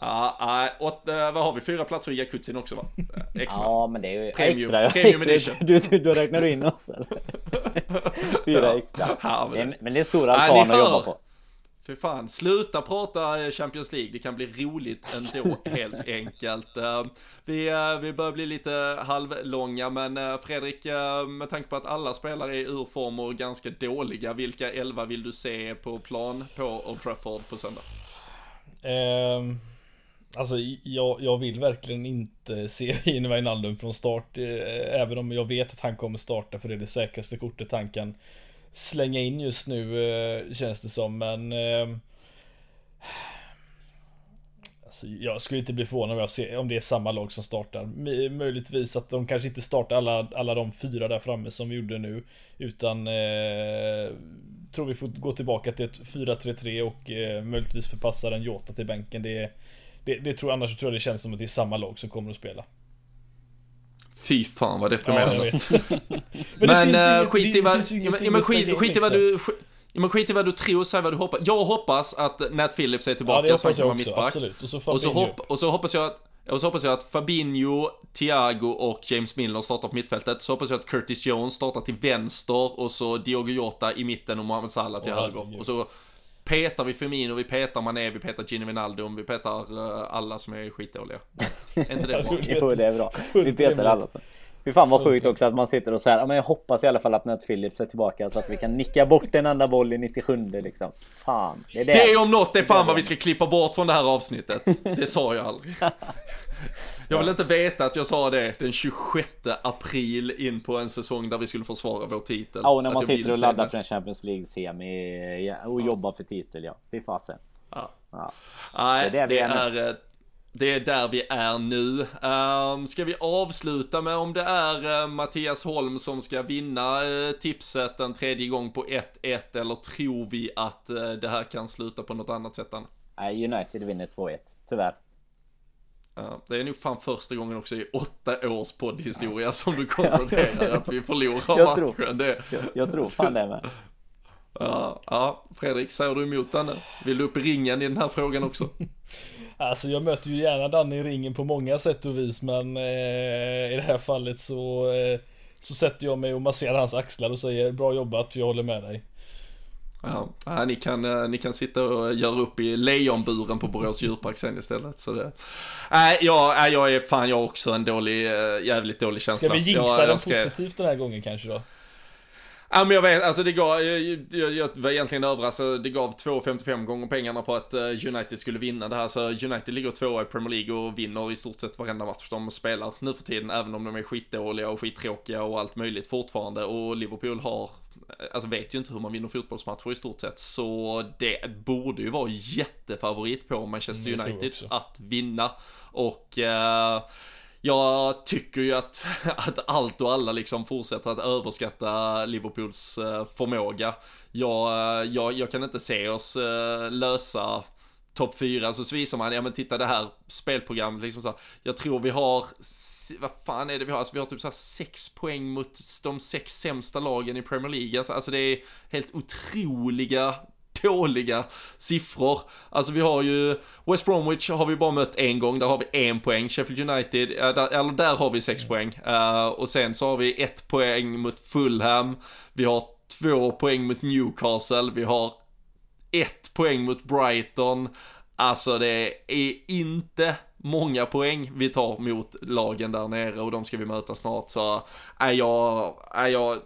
Ja, uh, åt, uh, vad har vi? Fyra platser i jacuzzin också va? Extra. Ja, men det är ju premium, extra. Premium [laughs] extra. edition. Du, du, då räknar du in oss eller? [laughs] Fyra extra. Ja, Det men- är- Men det är en stor Ja, altan ni att jobba på. Fy fan, sluta prata eh, Champions League, det kan bli roligt ändå [laughs] helt enkelt. Eh, Vi, eh, vi börjar bli lite halvlånga men Fredrik, med tanke på att alla spelare är ur form och ganska dåliga, vilka elva vill du se på plan på Old Trafford på söndag? Ehm, alltså jag, jag vill verkligen inte se [laughs] in Wijnaldum från start. eh, Även om jag vet att han kommer starta för det är det säkraste kortet han kan slänga in just nu eh, känns det som. Men ehm, Alltså, jag skulle inte bli förvånad om, jag ser, om det är samma lag som startar. Möjligtvis att de kanske inte startar alla, alla de fyra där framme som vi gjorde nu. Utan eh, tror vi får gå tillbaka till ett 4-3-3 och eh, möjligtvis förpassa en Jota till bänken. Det, det, det tror annars tror jag det känns som att det är samma lag som kommer att spela. Fy fan vad Ja, deprimerande. vet. [laughs] men Men, inget- skit i vad, ja, men, ja, skit, skit i vad du, skit, ja, men skit i vad du tror, säg vad du hoppas. Jag hoppas att Nat Phillips är Ja, tillbaka det så han kan vara mittback. Och så Och så, hopp, och så hoppas jag att och så hoppas jag att Fabinho, Thiago och James Milner startar på mittfältet. Så hoppas jag att Curtis Jones startar till vänster och så Diogo Jota i mitten och Mohamed Salah till Åh, höger. Och så petar vi Firmino, vi petar Mané, vi petar Gini Wijnaldum, vi petar eh, alla som är skitdåliga. är inte det bra? [laughs] Jo det är bra. [laughs] Vi petar alla. Fy fan vad sjukt också att man sitter och säger ja, men jag hoppas i alla fall att Nat Phillips är tillbaka så att vi kan nicka bort en enda boll i 97 liksom. Fan. Det är det. Det om något är fan vad vi ska klippa bort från det här avsnittet. Det sa jag aldrig. [laughs] Jag vill inte veta att jag sa det den 26 april in på en säsong där vi skulle försvara vår titel. Ja och när man sitter och laddar för en Champions League semi ja, och jobbar för titel ja. Fy fasen. Ja. Ja. Nej, Det är det är eh, det är där vi är nu. Um, ska vi avsluta med om det är eh, Mattias Holm som ska vinna eh, tipset en tredje gång på 1-1 eller tror vi att eh, det här kan sluta på något annat sätt? Nej United vinner 2-1. Tyvärr. Ja, det är nog fan första gången också i åtta års poddhistoria som du [laughs] konstaterar att vi förlorar Jag tror- matchen. Det, Jag, jag tror fan det med. [laughs] ja, ja, Fredrik, säger du emot den? Vill du upp i ringen i den här frågan också? [laughs] Alltså jag möter ju gärna Danny i ringen på många sätt och vis men eh, i det här fallet så eh, Så sätter jag mig och masserar hans axlar och säger bra jobbat, jag håller med dig. Ja, ja, ni, kan, eh, ni kan sitta och göra upp i lejonburen på Borås djurpark sen istället. Så det... Nej, jag, jag är fan jag har också en dålig, eh, jävligt dålig känsla. Ska vi jinxa jag, den jag ska- positivt den här gången kanske då? Ja men jag vet, alltså det gav, jag, jag, jag var egentligen överraskad, det gav 2,55 gånger pengarna på att eh, United skulle vinna det här. Så United ligger tvåa i Premier League och vinner i stort sett varenda match de spelar nu för tiden, även om de är skitdåliga och skittråkiga och allt möjligt fortfarande. Och Liverpool har, alltså vet ju inte hur man vinner fotbollsmatcher i stort sett. Så det borde ju vara jättefavorit på Manchester Mm, United att vinna. Och eh, jag tycker ju att, [laughs] att allt och alla liksom fortsätter att överskatta Liverpools eh, förmåga. Jag, eh, jag, jag kan inte se oss eh, lösa topp 4, så visar man, ja men titta det här spelprogrammet liksom så här, Jag tror vi har, vad fan är det vi har? Alltså vi har typ så här 6 poäng mot de sex sämsta lagen i Premier League. Alltså, alltså det är helt otroliga dåliga siffror. Alltså vi har ju West Bromwich har vi bara mött en gång, där har vi en poäng. Sheffield United, ja, där, eller där har vi sex poäng. Eh, och sen så har vi ett poäng mot Fulham. Vi har två poäng mot Newcastle. Vi har ett poäng mot Brighton. Alltså det är inte många poäng vi tar mot lagen där nere och de ska vi möta snart. Så är jag, är jag,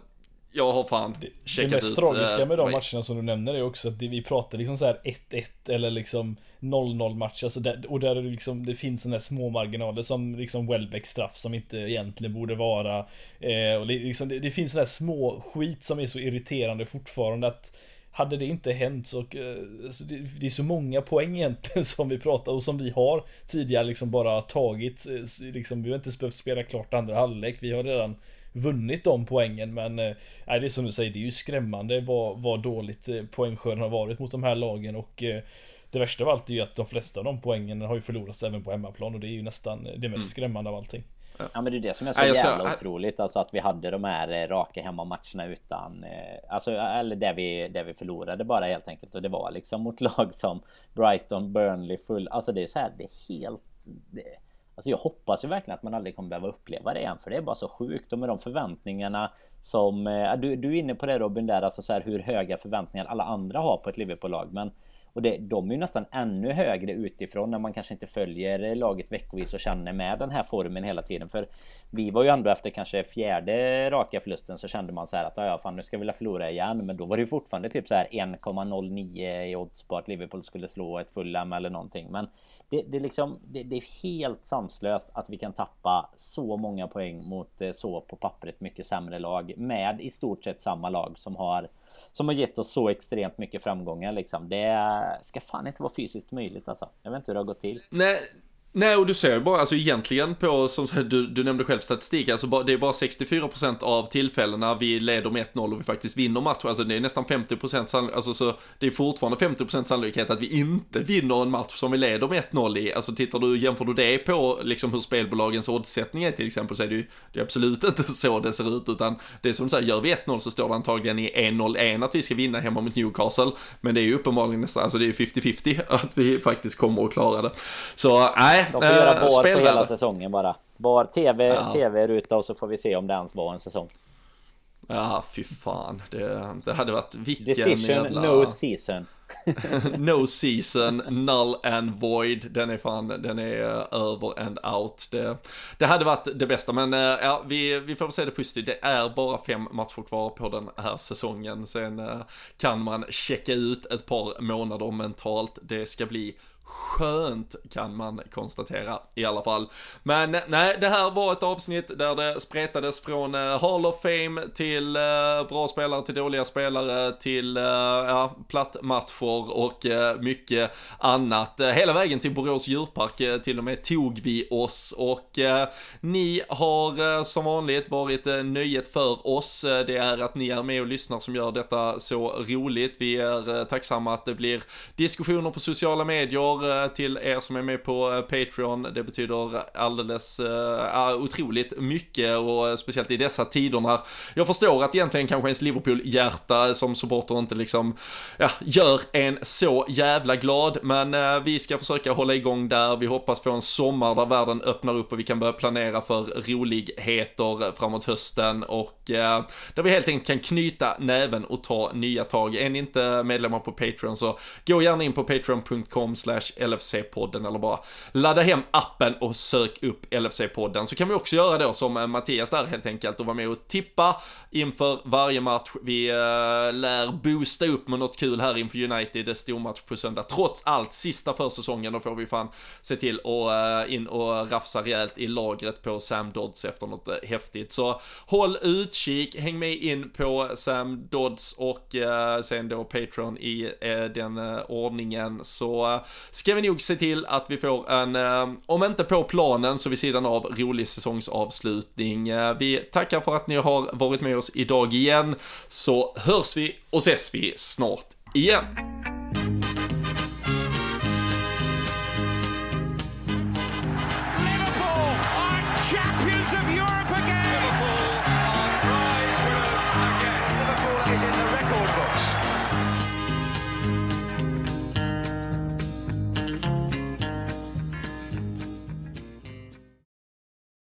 jag har fan Det, checkat det mest ut. tragiska eh, med de matcherna som du nämner är också att det, vi pratar liksom så här 1-1 eller liksom 0-0 match. Alltså där, och där det liksom, det finns sådana små marginaler som liksom Welbeck straff som inte egentligen borde vara. Eh, och det, liksom, det, det finns sådana små skit som är så irriterande fortfarande att hade det inte hänt så, alltså det, det är så många poäng egentligen [laughs] som vi pratar och som vi har tidigare liksom bara tagit. eh, Liksom, vi har inte behövt spela klart andra halvlek. Vi har redan vunnit de poängen men eh, det är som du säger, det är ju skrämmande vad, vad dåligt eh, poängskörden har varit mot de här lagen och eh, det värsta av allt är ju att de flesta av de poängen har ju förlorats även på hemmaplan och det är ju nästan det mest skrämmande av allting. Ja men det är det som är så jävla otroligt. Alltså att vi hade de här eh, raka hemmamatcherna utan... eh, Alltså eller där vi, där vi förlorade bara helt enkelt. Och det var liksom mot lag som Brighton, Burnley, full... Alltså det är så här, det är helt... Det, Alltså jag hoppas ju verkligen att man aldrig kommer behöva uppleva det igen för det är bara så sjukt och med de förväntningarna som eh, du, du är inne på det Robin där alltså så här hur höga förväntningar alla andra har på ett Liverpool-lag men och det, de är ju nästan ännu högre utifrån när man kanske inte följer laget veckovis och känner med den här formen hela tiden. För vi var ju ändå efter kanske fjärde raka förlusten så kände man så här att ja fan nu ska vi förlora igen. Men då var det ju fortfarande typ så här 1,09 i odds på att Liverpool skulle slå ett Fulham eller någonting. Men det, det, liksom, det, det, är helt sanslöst att vi kan tappa så många poäng mot eh, så på pappret mycket sämre lag med i stort sett samma lag som har som har gett oss så extremt mycket framgångar liksom. Det ska fan inte vara fysiskt möjligt alltså. Jag vet inte hur det har gått till. Nej, Nej, och du ser ju bara, alltså egentligen på, som du, du nämnde själv statistik, alltså det är bara 64% av tillfällena vi leder med 1-0 och vi faktiskt vinner matchen. Alltså det är nästan 50% sannolikhet, alltså så det är fortfarande 50% sannolikhet att vi inte vinner en match som vi leder med 1-0 i. Alltså tittar du, jämför du det på liksom hur spelbolagens oddsättning är till exempel så är det ju, det är absolut [laughs] inte så det ser ut utan det är som så här, gör vi 1-0 så står det antagligen i 1-0-1 att vi ska vinna hemma mot Newcastle. Men det är ju uppenbarligen nästan, alltså det är 50-50 att vi faktiskt kommer att klara det. Så nej, de får göra bar på hela säsongen bara. Bar TV, ja. TV-ruta och så får vi se om det ens var en säsong. Ja, fy fan. Det, det hade varit vilken Decision, jävla... no season. [laughs] no season, null and void. Den är fan, den är över and out. Det, det hade varit det bästa, men ja, vi, vi får väl se det positivt. Det är bara fem matcher kvar på den här säsongen. Sen kan man checka ut ett par månader mentalt. Det ska bli skönt kan man konstatera i alla fall. Men nej, det här var ett avsnitt där det spretades från eh, Hall of Fame till eh, bra spelare till dåliga spelare till eh, ja, plattmatcher och eh, mycket annat. Eh, hela vägen till Borås djurpark till och med tog vi oss och ni har som vanligt varit nöjet för oss. det är att ni är med och lyssnar som gör detta så roligt. Vi är tacksamma att det blir diskussioner på sociala medier Eh, till er som är med på eh, Patreon. Det betyder alldeles uh, otroligt mycket och speciellt i dessa tider när jag förstår att egentligen kanske ens Liverpool-hjärta som supporter inte liksom ja, gör en så jävla glad. Men uh, vi ska försöka hålla igång där. Vi hoppas få en sommar där världen öppnar upp och vi kan börja planera för roligheter framåt hösten och uh, där vi helt enkelt kan knyta näven och ta nya tag. Är ni inte medlemmar på Patreon så gå gärna in på patreon.com slash LFC-podden eller bara ladda hem appen och sök upp LFC-podden så kan vi också göra då som eh, Mattias där helt enkelt och vara med och tippa inför varje match. Vi äh, lär boosta upp med något kul här inför United, det stormatch på söndag. Trots allt, sista försäsongen, då får vi fan se till att äh, eh, in och rafsa rejält i lagret på Sam Dodds efter något äh, häftigt. Så håll utkik, häng med in på Sam Dodds och sen då Patreon i den ordningen så ska vi nog se till att vi får en, eh, om inte på planen så vid sidan av, rolig säsongsavslutning. Eh, vi tackar för att ni har varit med oss idag igen, så hörs vi och ses vi snart igen.